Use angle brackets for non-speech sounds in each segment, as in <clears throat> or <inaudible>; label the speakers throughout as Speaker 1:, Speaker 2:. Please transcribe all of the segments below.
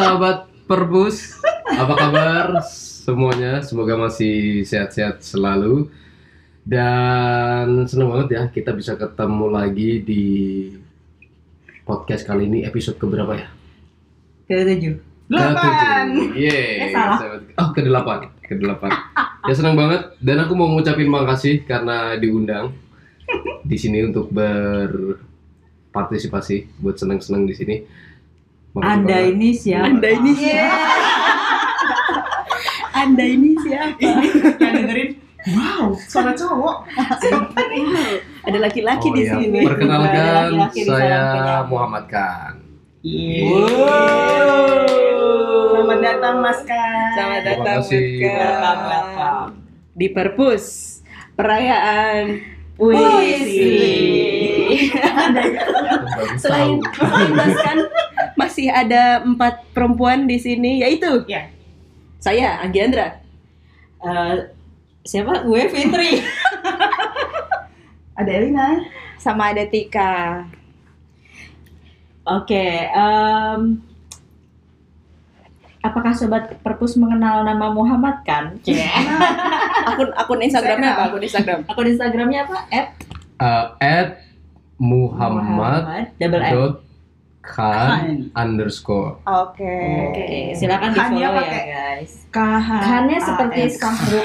Speaker 1: sahabat Perbus, apa kabar semuanya? Semoga masih sehat-sehat selalu. Dan senang banget ya kita bisa ketemu lagi di podcast kali ini episode keberapa ya?
Speaker 2: Ketujuh.
Speaker 3: Delapan.
Speaker 1: Yeay.
Speaker 2: Eh, salah.
Speaker 1: Oh, ke delapan. Ke delapan. Ya senang banget dan aku mau ngucapin makasih karena diundang di sini untuk berpartisipasi buat senang-senang di sini.
Speaker 2: Anda ini siapa?
Speaker 3: Anda ini siapa? Anda ini siapa? Yang dengerin, wow, suara cowok. Siapa nih? Ada laki-laki
Speaker 1: Oh
Speaker 3: di
Speaker 1: iya,
Speaker 3: sini.
Speaker 1: Perkenalkan,
Speaker 2: Ada laki-laki di
Speaker 1: saya. Muhammad Khan.
Speaker 3: Wow. Selamat datang Mas Kan.
Speaker 2: Selamat datang. Welcome, welcome.
Speaker 4: di Perpus perayaan
Speaker 2: Puisi. <laughs>
Speaker 1: Baru
Speaker 4: Selain Mas kan masih ada empat perempuan di sini yaitu
Speaker 3: Ya.
Speaker 4: saya Anggi Andra.
Speaker 2: Eh, siapa? Gue Fitri. <laughs>
Speaker 3: Ada Elina.
Speaker 4: sama ada Tika.
Speaker 2: Oke. em, apakah sobat perpus mengenal nama Muhammad kan? <laughs>
Speaker 4: Akun akun Instagramnya apa? Akun Instagram.
Speaker 2: Akun Instagramnya apa? At
Speaker 1: Uh, at Muhammad
Speaker 2: double N.
Speaker 1: Khan
Speaker 3: Khan.
Speaker 1: underscore.
Speaker 4: Oke.
Speaker 2: Oke, silakan di
Speaker 3: Khannya
Speaker 2: follow ya guys.
Speaker 3: KH.
Speaker 2: Kannya seperti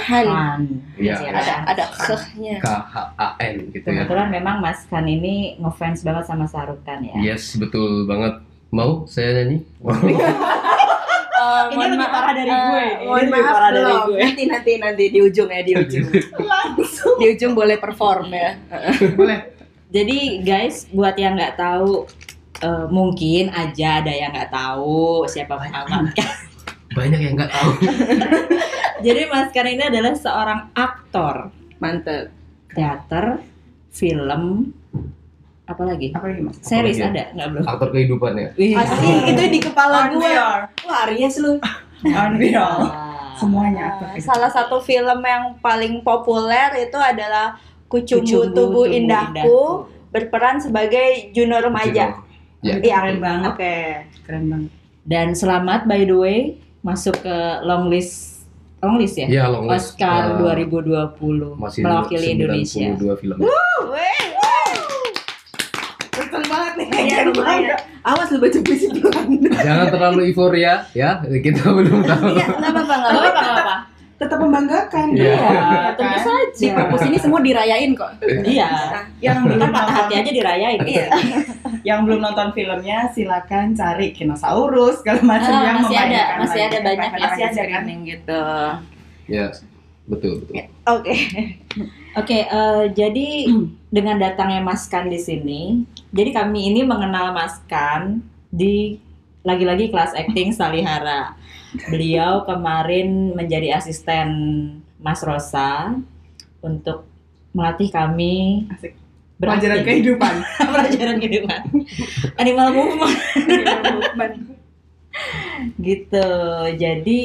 Speaker 4: Khan.
Speaker 1: Iya,
Speaker 2: Iya,
Speaker 4: Ada ada khnya.
Speaker 1: K H A N gitu ya.
Speaker 2: Kebetulan memang Mas Khan ini ngefans banget sama Sahrul Khan ya.
Speaker 1: Yes, betul banget. Mau saya nyanyi? <laughs> Wow.
Speaker 2: Ini lebih parah dari gue. Ini
Speaker 4: Mohon
Speaker 2: lebih
Speaker 4: maaf
Speaker 2: parah dari gue.
Speaker 4: Nanti nanti nanti di ujung ya di ujung. <laughs>
Speaker 3: Langsung.
Speaker 4: di ujung boleh perform ya.
Speaker 3: Boleh.
Speaker 2: Jadi guys, buat yang nggak tahu, eh, mungkin aja ada yang nggak tahu siapa <laughs> Muhammad Khan.
Speaker 1: Banyak yang nggak tahu. <laughs>
Speaker 2: Jadi Mas Khan ini adalah seorang aktor
Speaker 4: Mantep.
Speaker 2: teater, film, apa lagi?
Speaker 3: Apa lagi Mas?
Speaker 2: Series
Speaker 1: lagi?
Speaker 2: ada nggak belum?
Speaker 1: Aktor kehidupan ya.
Speaker 2: Wih.
Speaker 4: Asli <laughs> itu di kepala gue. Wah, Aries lu.
Speaker 3: Unreal.
Speaker 2: Ah.
Speaker 3: Semuanya aktor
Speaker 4: Uh, salah satu film yang paling populer itu adalah Kucumbu,
Speaker 2: Kucumbu
Speaker 4: Tubuh
Speaker 2: Tubuh
Speaker 4: Indahku berperan sebagai Juno remaja.
Speaker 1: Ya.
Speaker 4: Iya.
Speaker 3: Keren banget.
Speaker 4: Oke.
Speaker 3: Keren banget.
Speaker 2: Dan selamat by the way masuk ke long list long list ya?
Speaker 1: Ya, long list.
Speaker 2: Oscar
Speaker 1: Uh,
Speaker 2: 2020
Speaker 1: masih
Speaker 2: mewakili Indonesia.
Speaker 1: 92 film.
Speaker 4: Weh.
Speaker 3: Keren banget nih.
Speaker 4: Iya, lumayan. Awas lu baca puisi.
Speaker 1: Jangan terlalu euforia ya. Kita belum tahu.
Speaker 4: Iya, enggak apa-apa, enggak
Speaker 2: Gak
Speaker 4: apa-apa.
Speaker 3: Tetap membanggakan.
Speaker 1: Iya.
Speaker 2: Iya, tentu
Speaker 3: kan?
Speaker 4: Di
Speaker 2: saja.
Speaker 4: perpus ini semua dirayain kok.
Speaker 2: Iya.
Speaker 3: Yang belum
Speaker 2: patah hati aja dirayain.
Speaker 4: Iya.
Speaker 3: yang belum nonton filmnya silakan cari Kinosaurus segala macam
Speaker 2: Ah,
Speaker 3: yang
Speaker 2: masih ada, masih ada banyak yang
Speaker 3: masih ada kan
Speaker 2: gitu.
Speaker 1: Ya, betul betul.
Speaker 4: Oke.
Speaker 2: Oke, eh, jadi dengan datangnya Mas Kan di sini, jadi kami ini mengenal Mas Kan di lagi-lagi kelas acting Salihara. Beliau kemarin menjadi asisten Mas Rosa untuk melatih kami
Speaker 3: Asik. pelajaran kehidupan <laughs>
Speaker 2: pelajaran kehidupan. Animal movement. gitu. Jadi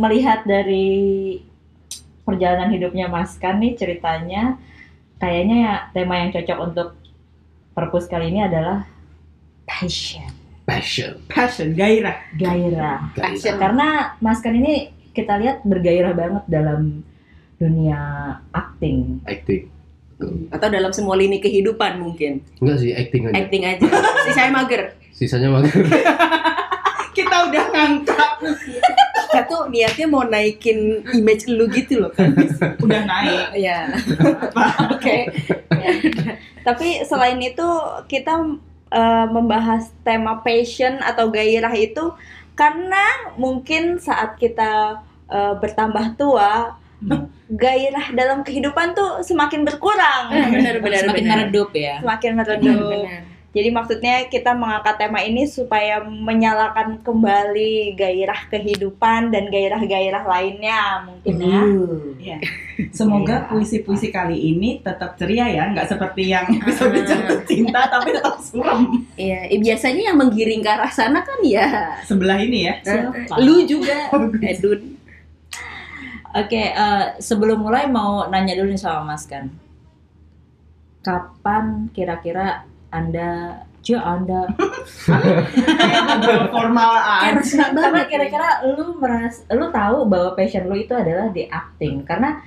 Speaker 2: melihat dari perjalanan hidupnya Mas Kan nih ceritanya kayaknya ya tema yang cocok untuk perpus kali ini adalah passion,
Speaker 1: Passion.
Speaker 3: passion gairah
Speaker 2: gairah.
Speaker 4: Passion.
Speaker 2: Karena Mas Kan ini kita lihat bergairah banget dalam dunia acting.
Speaker 1: Acting. Betul.
Speaker 4: Atau dalam semua lini kehidupan mungkin.
Speaker 1: Enggak sih, acting aja.
Speaker 4: Acting aja. Si saya mager.
Speaker 1: Sisanya mah <laughs>
Speaker 3: kita udah ngangkat
Speaker 4: Kita tuh niatnya mau naikin image lu gitu loh kan.
Speaker 3: udah naik <laughs>
Speaker 4: Iya. <laughs> Oke. Tapi selain itu kita eh, membahas tema passion atau gairah itu karena mungkin saat kita eh, bertambah tua gairah dalam kehidupan tuh semakin berkurang.
Speaker 2: Benar-benar semakin meredup ya.
Speaker 4: Semakin meredup. Jadi maksudnya kita mengangkat tema ini supaya menyalakan kembali gairah kehidupan dan gairah-gairah lainnya mungkin ya.
Speaker 3: Iya. Semoga puisi-puisi kali ini tetap ceria ya, nggak seperti yang episode jatuh cinta tapi tetap suram.
Speaker 4: Iya, eh, biasanya yang menggiring ke arah sana kan ya
Speaker 3: Sebelah ini ya.
Speaker 2: Siapa?
Speaker 4: lu juga <laughs> Edun.
Speaker 2: Oke, eh, sebelum mulai mau nanya dulu nih sama Mas kan. Kapan kira-kira Anda Ja Anda. <laughs>
Speaker 3: Formal aja.
Speaker 2: Karena kira-kira lu meras, lu tahu bahwa passion lu itu adalah di acting karena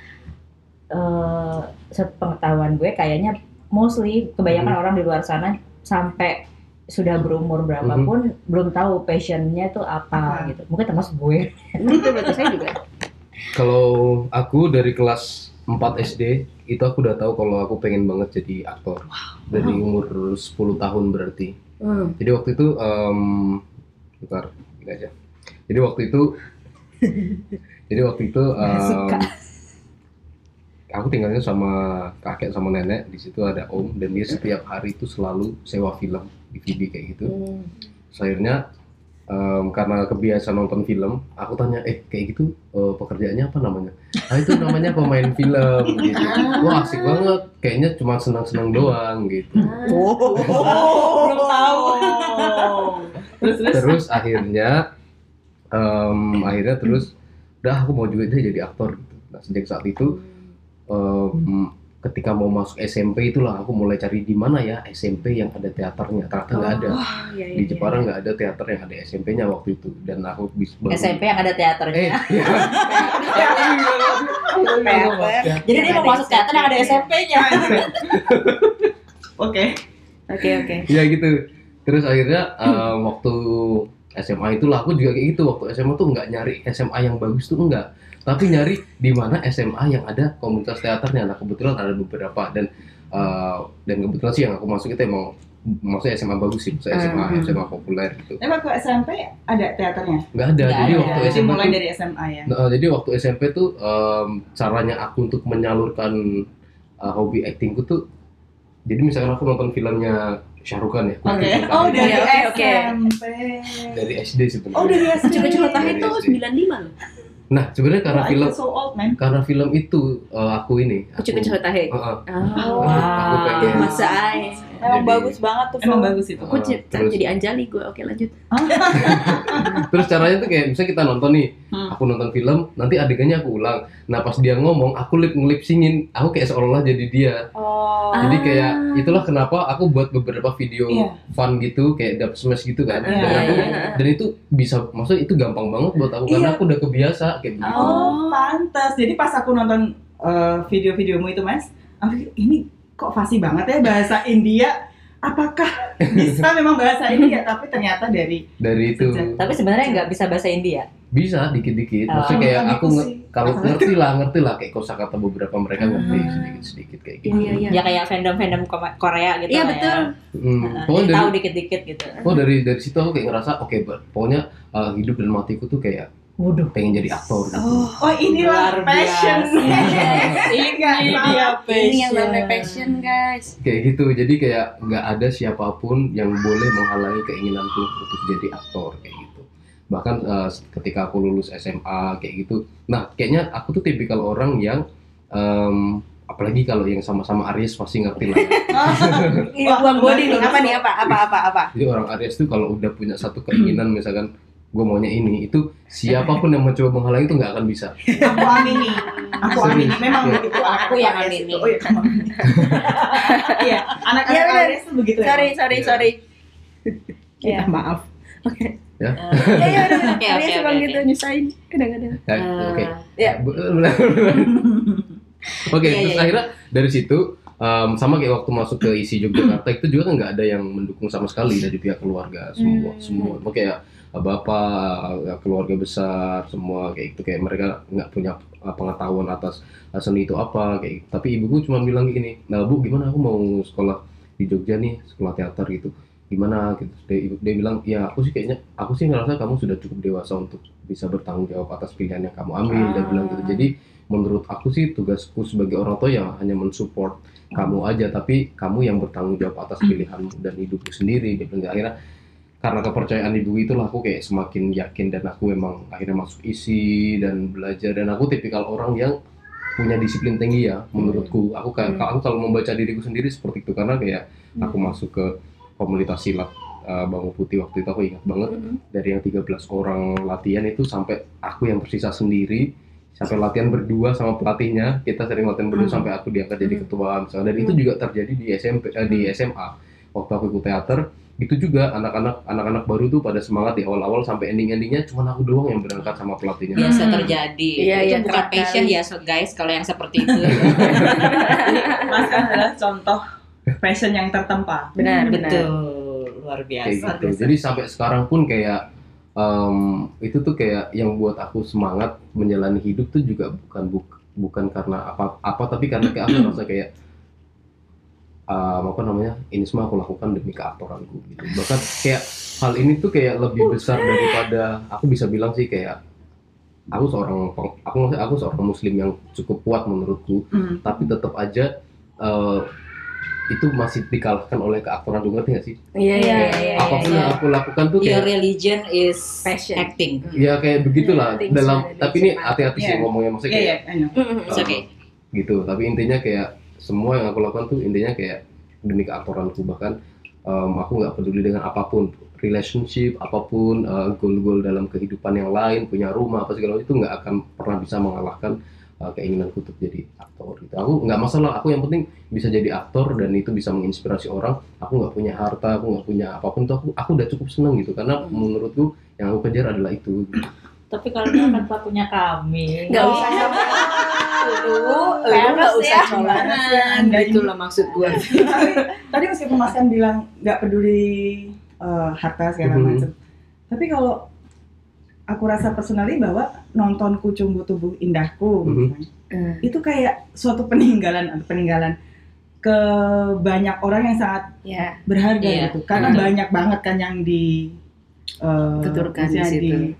Speaker 2: eh sepengetahuan gue kayaknya mostly kebanyakan
Speaker 1: Mhm.
Speaker 2: orang di luar sana sampai sudah berumur berapapun belum tahu passionnya tuh apa
Speaker 3: Apa?
Speaker 2: gitu. Mungkin termasuk gue.
Speaker 4: Itu berarti saya juga.
Speaker 1: Kalau aku dari kelas 4 SD itu aku udah tahu kalau aku pengen banget jadi aktor dari umur 10 tahun berarti.
Speaker 4: Hmm.
Speaker 1: Jadi waktu itu em bentar, ini aja. Jadi waktu itu <laughs> jadi waktu itu
Speaker 2: Suka.
Speaker 1: aku tinggalnya sama kakek sama nenek di situ ada om dan dia setiap hari itu selalu sewa film DVD kayak gitu.
Speaker 4: Hmm.
Speaker 1: Terus akhirnya em, karena kebiasaan nonton film, aku tanya, eh kayak gitu eh, pekerjaannya apa namanya? Ah itu namanya pemain film gitu. Wah asik banget, kayaknya cuma senang-senang doang gitu.
Speaker 2: Belum tahu.
Speaker 3: Terus terus.
Speaker 1: Terus akhirnya, em, akhirnya terus, udah aku mau juga deh jadi aktor gitu. Nah sejak saat itu, em, ketika mau masuk SMP itulah aku mulai cari di mana ya SMP yang ada teaternya. Ternyata nggak ada.
Speaker 4: Oh, iya, iya,
Speaker 1: Di
Speaker 4: iya.
Speaker 1: Jepara nggak ada teater yang ada SMP-nya waktu itu dan aku bisa
Speaker 2: SMP yang ada teaternya.
Speaker 1: Eh, iya. <laughs>
Speaker 4: Teater.
Speaker 2: Jadi dia mau masuk teater yang ada SMP-nya.
Speaker 3: Oke.
Speaker 4: Oke oke.
Speaker 1: ya gitu terus akhirnya eh, waktu SMA itulah aku juga kayak gitu waktu SMA tuh nggak nyari SMA yang bagus tuh enggak tapi nyari di mana SMA yang ada komunitas teaternya nah kebetulan ada beberapa dan eh, dan kebetulan sih yang aku masuk itu emang maksudnya SMA bagus sih maksudnya SMA
Speaker 4: Hmm.
Speaker 1: SMA populer gitu
Speaker 3: Tapi waktu SMP ada teaternya.
Speaker 1: nggak ada
Speaker 2: Nggak
Speaker 1: jadi
Speaker 2: ada.
Speaker 1: waktu
Speaker 3: Jadi
Speaker 1: SMA
Speaker 3: mulai
Speaker 1: tuh
Speaker 3: dari SMA ya.
Speaker 1: Nah, jadi waktu SMP tuh em, caranya aku untuk menyalurkan uh, hobi actingku tuh jadi misalkan aku nonton filmnya Syahrukh Khan ya
Speaker 3: Oke.
Speaker 1: Khan
Speaker 3: Oh dari
Speaker 4: Oke, oke.
Speaker 3: SMP.
Speaker 1: dari SD sebenarnya.
Speaker 3: Oh dari SMP.
Speaker 4: Coba-coba tahu
Speaker 1: Dari
Speaker 4: itu
Speaker 1: SD.
Speaker 4: 95 loh.
Speaker 1: Nah, sebenarnya karena
Speaker 3: Oh,
Speaker 1: film
Speaker 3: so old man.
Speaker 1: karena film itu uh, aku ini. aku-
Speaker 4: Kucuk-kucuk tahe.
Speaker 1: Heeh.
Speaker 4: Oh.
Speaker 1: Aku pengen.
Speaker 4: Tuh masa ay.
Speaker 2: Emang
Speaker 1: Jadi-
Speaker 2: bagus banget tuh.
Speaker 3: Emang
Speaker 2: film.
Speaker 3: bagus itu.
Speaker 4: Aku
Speaker 1: terus-
Speaker 4: jadi Anjali gue. Oke lanjut. <laughs>
Speaker 1: Terus caranya tuh kayak misalnya kita nonton nih,
Speaker 3: Hmm.
Speaker 1: aku nonton film, nanti adegannya aku ulang. Nah, pas dia ngomong, aku lip ngelip singin, aku kayak seolah-olah jadi dia.
Speaker 2: Oh.
Speaker 1: Jadi
Speaker 4: Ah.
Speaker 1: kayak itulah kenapa aku buat beberapa video
Speaker 3: Iya.
Speaker 1: fun gitu kayak dub smash gitu kan.
Speaker 3: Iya,
Speaker 1: dan, aku,
Speaker 3: iya,
Speaker 1: dan itu bisa maksudnya itu gampang banget buat aku karena
Speaker 3: Iya.
Speaker 1: aku udah kebiasa kayak begitu.
Speaker 3: Oh, pantas. Jadi pas aku nonton uh, video-videomu itu, Mas, aku pikir ini kok fasih banget ya bahasa India. Apakah bisa memang bahasa India? Tapi ternyata dari
Speaker 1: Dari itu
Speaker 3: Sejak-
Speaker 2: Tapi sebenarnya nggak bisa bahasa India.
Speaker 1: bisa dikit-dikit.
Speaker 2: Oh.
Speaker 1: Maksudnya kayak aku
Speaker 3: itu
Speaker 1: nge- kalau ngerti lah, ngerti lah kayak kosakata beberapa mereka ngerti
Speaker 3: Ah.
Speaker 1: sedikit-sedikit kayak gitu.
Speaker 4: iya iya.
Speaker 2: Ya kayak fandom-fandom Korea gitu
Speaker 4: Iya
Speaker 2: lah
Speaker 4: betul.
Speaker 2: ya.
Speaker 1: Hmm.
Speaker 2: Jadi
Speaker 1: dari
Speaker 2: tahu dikit-dikit gitu.
Speaker 1: Oh dari dari situ aku kayak ngerasa oke Bar. pokoknya uh, hidup dan matiku tuh kayak
Speaker 2: Waduh.
Speaker 1: pengen jadi aktor gitu.
Speaker 4: Oh.
Speaker 3: Oh inilah
Speaker 2: Luar
Speaker 3: passion. <laughs> Ini dia
Speaker 4: Ini yang namanya passion guys.
Speaker 1: Kayak gitu. Jadi kayak nggak ada siapa pun yang boleh menghalangi keinginanku untuk jadi aktor kayak gitu. Bahkan uh, ketika aku lulus SMA kayak gitu. Nah, kayaknya aku tuh tipikal orang yang em, apalagi kalau yang sama-sama Aries pasti ngerti lah. <laughs>
Speaker 4: Ini buang body nih. Apa nih? Apa? Apa? Apa? Apa?
Speaker 1: Jadi orang Aries tuh kalau udah punya satu keinginan misalkan gue maunya ini itu siapa pun yang mencoba menghalangi itu nggak akan bisa.
Speaker 3: Aku amini. Aku amini. Memang
Speaker 1: Iya.
Speaker 3: begitu.
Speaker 2: Aku yang amini.
Speaker 3: itu. Oh iya. <laughs> Iya, anak-anak. Aries tuh begitu ya.
Speaker 4: Sorry sorry
Speaker 1: Iya.
Speaker 4: sorry.
Speaker 3: Ya,
Speaker 4: Iya.
Speaker 3: maaf.
Speaker 4: Oke.
Speaker 1: Ya.
Speaker 4: Iya iya udah. <laughs>
Speaker 2: Oke, oke,
Speaker 4: emang
Speaker 2: oke,
Speaker 4: gitu
Speaker 2: oke.
Speaker 4: nyusahin. Kadang-kadang.
Speaker 1: Ya,
Speaker 2: Eh,
Speaker 1: Oke.
Speaker 4: Ya.
Speaker 1: Benar, benar. Oke,
Speaker 2: Iya,
Speaker 1: terus
Speaker 2: iya,
Speaker 1: akhirnya dari situ em, sama kayak waktu masuk ke isi Yogyakarta itu juga kan nggak ada yang mendukung sama sekali dari pihak keluarga semua
Speaker 4: Hmm.
Speaker 1: semua kayak eh, bapak keluarga besar semua kayak gitu. Kayak mereka nggak punya pengetahuan atas seni itu apa kayak gitu. tapi ibuku cuma bilang gini nah bu gimana aku mau sekolah di Jogja nih sekolah teater gitu? Gimana? Gitu. Dia, dia bilang ya aku sih kayaknya aku sih ngerasa kamu sudah cukup dewasa untuk bisa bertanggung jawab atas pilihan yang kamu ambil dia
Speaker 3: Ah.
Speaker 1: bilang gitu. Jadi menurut aku sih tugasku sebagai orang tua ya hanya mensupport kamu aja tapi kamu yang bertanggung jawab atas pilihanmu dan hidupmu sendiri dia bilang. Akhirnya karena kepercayaan ibu itulah aku kayak semakin yakin dan aku memang akhirnya masuk isi dan belajar. Dan aku tipikal orang yang punya disiplin tinggi ya menurutku. Aku kayak
Speaker 4: Hmm.
Speaker 1: aku kalau membaca diriku sendiri seperti itu karena kayak aku masuk ke komunitas silat uh, Bangun Putih waktu itu aku ingat banget.
Speaker 4: Mm-mm.
Speaker 1: dari yang 13 orang latihan itu sampai aku yang tersisa sendiri sampai latihan berdua sama pelatihnya kita sering latihan berdua
Speaker 3: Hmm.
Speaker 1: sampai aku diangkat jadi
Speaker 4: Hmm.
Speaker 1: ketua. Misalnya dan itu juga terjadi di SMP eh, di SMA waktu aku ikut teater itu juga anak-anak anak-anak baru tuh pada semangat di awal-awal sampai ending-endingnya cuma aku doang yang berangkat sama pelatihnya.
Speaker 2: Biasa
Speaker 4: Hmm.
Speaker 2: terjadi.
Speaker 4: Iya,
Speaker 2: itu
Speaker 4: iya,
Speaker 2: bukan passion ya so guys kalau yang seperti itu. <laughs>
Speaker 3: Mas kan adalah contoh passion yang tertempa.
Speaker 4: Benar, benar.
Speaker 2: betul luar
Speaker 1: kayak
Speaker 2: biasa.
Speaker 1: Gitu jadi sampai sekarang pun kayak em, itu tuh kayak yang buat aku semangat menjalani hidup tuh juga bukan buk- bukan karena apa apa tapi karena kayak aku merasa kayak em, apa namanya ini semua aku lakukan demi keaktoranku gitu bahkan kayak hal ini tuh kayak lebih besar daripada aku bisa bilang sih kayak aku seorang aku maksudnya aku seorang muslim yang cukup kuat menurutku
Speaker 3: Hmm.
Speaker 1: tapi tetap aja eh, itu masih dikalahkan oleh keaktoran lu ngerti gak sih
Speaker 4: Iya, iya, iya.
Speaker 1: apa pun
Speaker 2: iya.
Speaker 1: yang aku lakukan tuh
Speaker 2: your
Speaker 1: kayak
Speaker 2: religion is
Speaker 4: Passion.
Speaker 2: acting
Speaker 1: ya kayak begitulah
Speaker 4: things
Speaker 1: dalam tapi ini hati-hati sih
Speaker 3: Iya.
Speaker 1: ngomongnya maksudnya
Speaker 3: Iya,
Speaker 1: kayak
Speaker 3: iya, I know.
Speaker 4: Mm-mm.
Speaker 2: It's okay.
Speaker 1: gitu tapi intinya kayak semua yang aku lakukan tuh intinya kayak demi keaktoranku bahkan em, aku nggak peduli dengan apa pun relationship apa pun eh, goal-goal dalam kehidupan yang lain punya rumah apa segala macam itu nggak akan pernah bisa mengalahkan eh, keinginanku untuk jadi aktor gitu. Aku nggak masalah aku yang penting bisa jadi aktor dan itu bisa menginspirasi orang. Aku nggak punya harta aku nggak punya apa pun tuh aku aku udah cukup seneng gitu. Karena
Speaker 2: Hmm.
Speaker 1: menurutku yang aku kejar adalah itu.
Speaker 2: Tapi kalau dia kan pelakunya kami.
Speaker 4: Nggak usah sama dulu, lu nggak usah
Speaker 2: ya.
Speaker 4: colongan,
Speaker 3: Anda
Speaker 4: gitu loh maksud gue.
Speaker 3: tapi tadi meskipun Mas kan bilang nggak peduli eh, harta segala
Speaker 1: Mhm.
Speaker 3: macam tapi kalau aku rasa personally bahwa nonton Kucumbu Tubuh Indahku
Speaker 1: Mhm.
Speaker 3: misalnya, itu kayak suatu peninggalan atau peninggalan ke banyak orang yang sangat
Speaker 4: Ya,
Speaker 3: berharga
Speaker 2: Iya.
Speaker 3: gitu karena
Speaker 4: Betul.
Speaker 3: banyak banget kan yang di eh,
Speaker 4: Tuturkan di situ.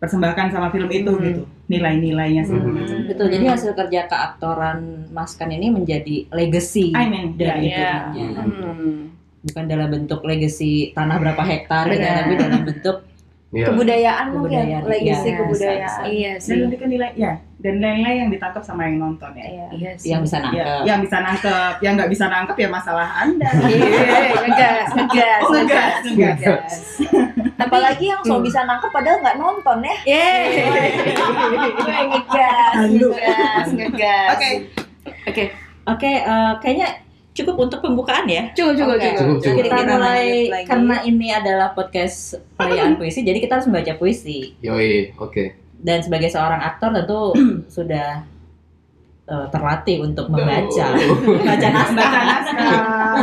Speaker 3: dipersembahkan sama film itu
Speaker 4: Hmm.
Speaker 3: gitu nilai-nilainya segala
Speaker 1: Hmm.
Speaker 3: macam
Speaker 2: betul jadi hasil kerja keaktoran Mas Kan ini menjadi legacy
Speaker 3: I mean
Speaker 2: dari
Speaker 3: ya,
Speaker 2: itu
Speaker 3: ya.
Speaker 4: Hmm.
Speaker 2: bukan dalam bentuk legacy tanah berapa hektar gitu
Speaker 4: Benar.
Speaker 2: tapi dalam bentuk
Speaker 1: ya
Speaker 4: Kebudayaan mungkin,
Speaker 2: Kebudayaan,
Speaker 4: legacy
Speaker 2: iya,
Speaker 4: kebudayaan. Iya
Speaker 3: dan
Speaker 4: sih.
Speaker 3: lebih ke nilai ya dan nilai yang ditangkap sama yang nonton ya
Speaker 4: Iya, iya sih.
Speaker 2: yang bisa
Speaker 3: ya,
Speaker 2: nangkep
Speaker 3: yang bisa nangkep, yang nggak bisa nangkep ya masalah anda. <laughs>
Speaker 4: Iya, ngegas, ngegas,
Speaker 3: Oh, ngegas,
Speaker 4: ngegas. Apalagi yang so
Speaker 3: Hmm.
Speaker 4: bisa nangkep padahal nggak nonton ya. Gue ngegas, ngegas, ngegas.
Speaker 3: Oke.
Speaker 4: Oke,
Speaker 2: oke eh, kayaknya cukup untuk pembukaan ya
Speaker 4: cukup, cukup,
Speaker 2: Oke.
Speaker 4: cukup.
Speaker 1: Cukup,
Speaker 2: kita
Speaker 4: Kita
Speaker 2: mulai
Speaker 4: lagi.
Speaker 2: karena ini adalah podcast perayaan puisi jadi kita harus membaca puisi
Speaker 1: yoi oke
Speaker 2: dan sebagai seorang aktor tentu <clears throat> sudah eh, terlatih untuk membaca
Speaker 1: Oh.
Speaker 2: membaca <laughs> naskah
Speaker 3: Baca naskah.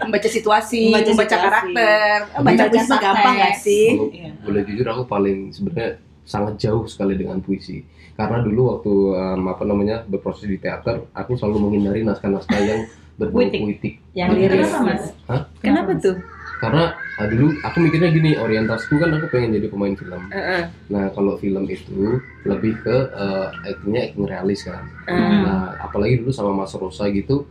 Speaker 4: membaca situasi,
Speaker 2: Membaca
Speaker 4: membaca,
Speaker 2: situasi.
Speaker 4: karakter.
Speaker 1: Tapi-
Speaker 4: Baca puisi
Speaker 2: Membaca
Speaker 4: gampang nggak
Speaker 2: teks.
Speaker 4: sih?
Speaker 1: Kalau
Speaker 3: Iya.
Speaker 1: boleh jujur aku paling sebenarnya sangat jauh sekali dengan puisi karena dulu waktu em, apa namanya berproses di teater aku selalu menghindari naskah-naskah yang berbau
Speaker 2: Puitik.
Speaker 1: puitik
Speaker 2: yang liris
Speaker 3: Kenapa mas?
Speaker 1: Hah?
Speaker 4: Kenapa tuh?
Speaker 1: karena ah, dulu aku mikirnya gini orientasiku kan aku pengen jadi pemain film
Speaker 4: Heeh.
Speaker 1: nah kalau film itu lebih ke eh, actingnya acting realis kan
Speaker 4: Hmm.
Speaker 1: nah apalagi dulu sama Mas Rosa gitu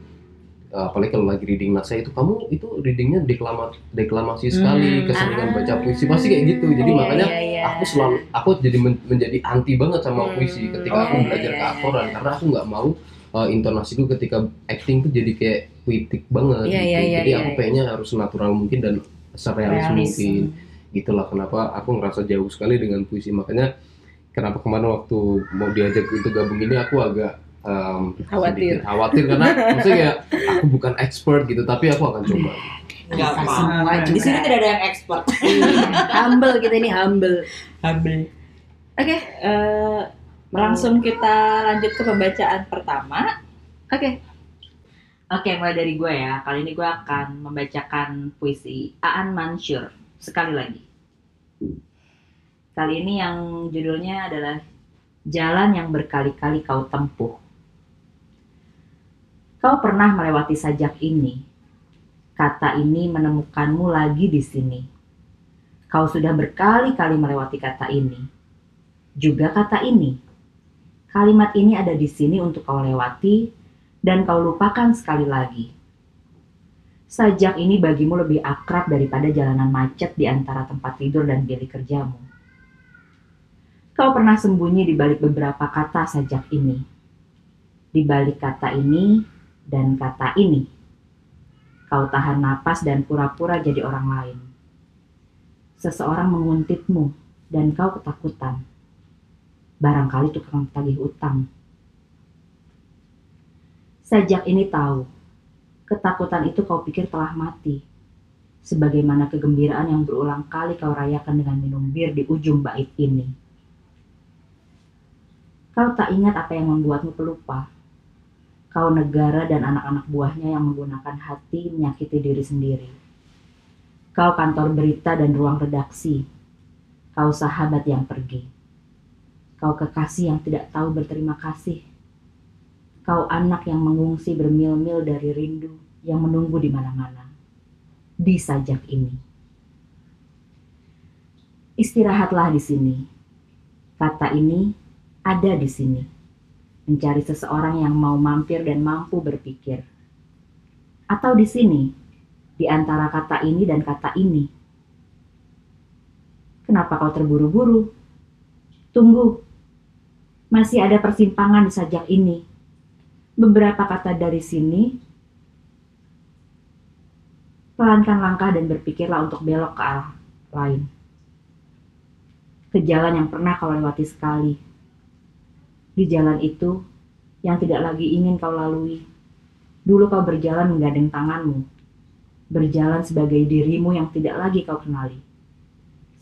Speaker 1: eh, apalagi kalau lagi reading naskah itu kamu itu readingnya deklama deklamasi sekali
Speaker 2: Hmm.
Speaker 1: keseringan
Speaker 4: Ah.
Speaker 1: baca puisi pasti kayak gitu jadi
Speaker 4: Iya,
Speaker 1: makanya
Speaker 4: iya, iya.
Speaker 1: aku selalu aku jadi men- menjadi anti banget sama
Speaker 4: Hmm.
Speaker 1: puisi ketika
Speaker 4: Oh,
Speaker 1: aku
Speaker 4: iya,
Speaker 1: belajar
Speaker 4: iya,
Speaker 1: keaktoran
Speaker 4: iya.
Speaker 1: karena aku nggak mau uh, intonasiku ketika acting tuh jadi kayak puitik banget
Speaker 4: Iya,
Speaker 1: gitu.
Speaker 4: iya, iya,
Speaker 1: jadi
Speaker 4: iya,
Speaker 1: aku
Speaker 4: iya.
Speaker 1: pengennya harus natural mungkin dan serealis
Speaker 2: realis
Speaker 1: mungkin gitulah kenapa aku ngerasa jauh sekali dengan puisi makanya kenapa kemarin waktu mau diajak untuk gabung ini aku agak um,
Speaker 4: Khawatir.
Speaker 1: sedikit khawatir karena maksudnya aku bukan expert gitu tapi aku akan coba
Speaker 4: Bisa
Speaker 2: apa
Speaker 4: semua
Speaker 2: di sini tidak ada yang expert <laughs>
Speaker 4: humble kita ini humble.
Speaker 2: Habel.
Speaker 4: Oke,
Speaker 2: Eh, langsung kita lanjut ke pembacaan pertama
Speaker 4: oke.
Speaker 2: Oke, mulai dari gue ya. Kali ini gue akan membacakan puisi Aan Mansur sekali lagi. Kali ini yang judulnya adalah Jalan yang berkali-kali kau tempuh. Kau pernah melewati sajak ini. Kata ini menemukanmu lagi di sini. Kau sudah berkali-kali melewati kata ini. Juga kata ini. Kalimat ini ada di sini untuk kau lewati dan kau lupakan sekali lagi. Sajak ini bagimu lebih akrab daripada jalanan macet di antara tempat tidur dan bilik kerjamu. Kau pernah sembunyi di balik beberapa kata sajak ini. Di balik kata ini dan kata ini. Kau tahan napas dan pura-pura jadi orang lain. Seseorang menguntitmu dan kau ketakutan. Barangkali tukang tagih utang. Sajak ini tahu, ketakutan itu kau pikir telah mati. sebagaimana kegembiraan yang berulang kali kau rayakan dengan minum bir di ujung bait ini. Kau tak ingat apa yang membuatmu pelupa. Kau negara dan anak-anak buahnya yang menggunakan hati menyakiti diri sendiri. Kau kantor berita dan ruang redaksi. Kau sahabat yang pergi. Kau kekasih yang tidak tahu berterima kasih. Kau anak yang mengungsi bermil-mil dari rindu yang menunggu di mana-mana. Di sajak ini. Istirahatlah di sini. Kata ini ada di sini. Mencari seseorang yang mau mampir dan mampu berpikir. Atau di sini, di antara kata ini dan kata ini. Kenapa kau terburu-buru? Tunggu. Masih ada persimpangan di sajak ini. Beberapa kata dari sini pelankan langkah dan berpikirlah untuk belok ke arah lain. Ke jalan yang pernah kau lewati sekali. Di jalan itu yang tidak lagi ingin kau lalui. Dulu kau berjalan menggandeng tanganmu. Berjalan sebagai dirimu yang tidak lagi kau kenali.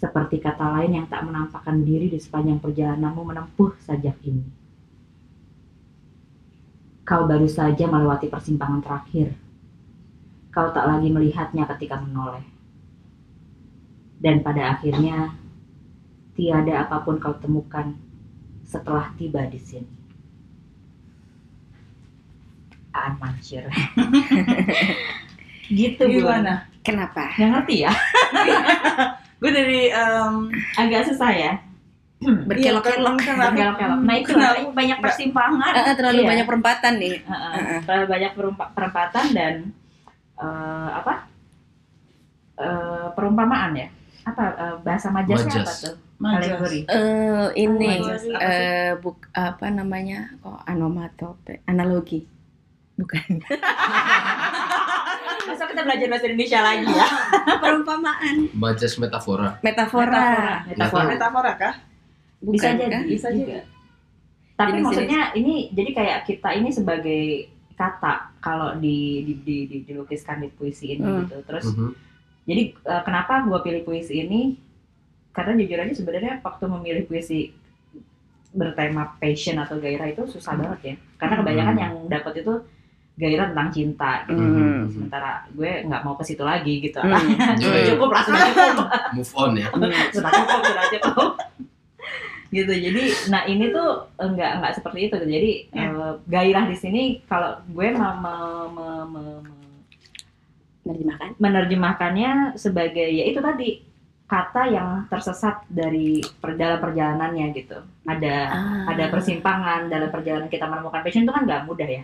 Speaker 2: Seperti kata lain yang tak menampakkan diri di sepanjang perjalananmu menempuh sajak ini. Kau baru saja melewati persimpangan terakhir kau tak lagi melihatnya ketika menoleh. Dan pada akhirnya, tiada apa pun kau temukan setelah tiba di sini. Aan Mansur. <laughs> gitu
Speaker 3: Gimana?
Speaker 5: Kenapa?
Speaker 2: Nggak ngerti ya? <laughs>
Speaker 3: Gue dari em,
Speaker 2: Agak susah ya.
Speaker 5: Berkelok-kelok.
Speaker 3: iya, kenapa?
Speaker 2: Berkelok-kelok. Nah itu lah, banyak persimpangan.
Speaker 5: Ah, terlalu
Speaker 2: Iya.
Speaker 5: banyak perempatan nih.
Speaker 2: Heeh.
Speaker 5: Heeh.
Speaker 2: Terlalu banyak perempatan dan eh, apa? Eh, perumpamaan ya? Apa eh, bahasa majasnya
Speaker 1: Majas.
Speaker 2: apa tuh? Alegori.
Speaker 5: Eh, ini
Speaker 3: Majas, apa sih?
Speaker 5: eh buk apa namanya? Oh, anomatope, analogi. Bukan. <laughs>
Speaker 2: Masa kita belajar bahasa Indonesia lagi ya? <laughs>
Speaker 5: Perumpamaan.
Speaker 1: Majas metafora.
Speaker 5: Metafora.
Speaker 2: Metafora.
Speaker 3: Metafora kah?
Speaker 2: Bisa
Speaker 5: Bukan,
Speaker 2: jadi,
Speaker 5: kan?
Speaker 2: bisa juga. Tapi
Speaker 5: Jenis-jenis.
Speaker 2: maksudnya ini jadi kayak kita ini sebagai kata kalau di, di, di, di- dilukiskan di puisi ini
Speaker 5: Hmm.
Speaker 2: gitu. Terus
Speaker 1: Mhm.
Speaker 2: jadi eh, kenapa gue pilih puisi ini? Karena jujur aja sebenarnya waktu memilih puisi bertema passion atau gairah itu susah banget ya. Karena kebanyakan
Speaker 1: Hmm.
Speaker 2: yang dapat itu gairah tentang cinta. Gitu.
Speaker 5: Hmm.
Speaker 2: Sementara gue nggak mau ke situ lagi gitu. <laughs>
Speaker 5: Hmm.
Speaker 2: sudah
Speaker 1: Iya.
Speaker 2: cukup lah, sudah cukup. <laughs>
Speaker 1: Move on ya.
Speaker 2: sudah cukup sudah cukup <laughs> gitu jadi nah ini tuh enggak enggak seperti itu jadi
Speaker 3: Ya.
Speaker 2: eh, gairah di sini kalau gue me- me- me- me- me-
Speaker 5: Menerjemahkan.
Speaker 2: menerjemahkannya sebagai ya itu tadi kata yang tersesat dari per, dalam perjalanannya gitu ada
Speaker 5: Ah.
Speaker 2: ada persimpangan dalam perjalanan kita menemukan passion itu kan nggak mudah ya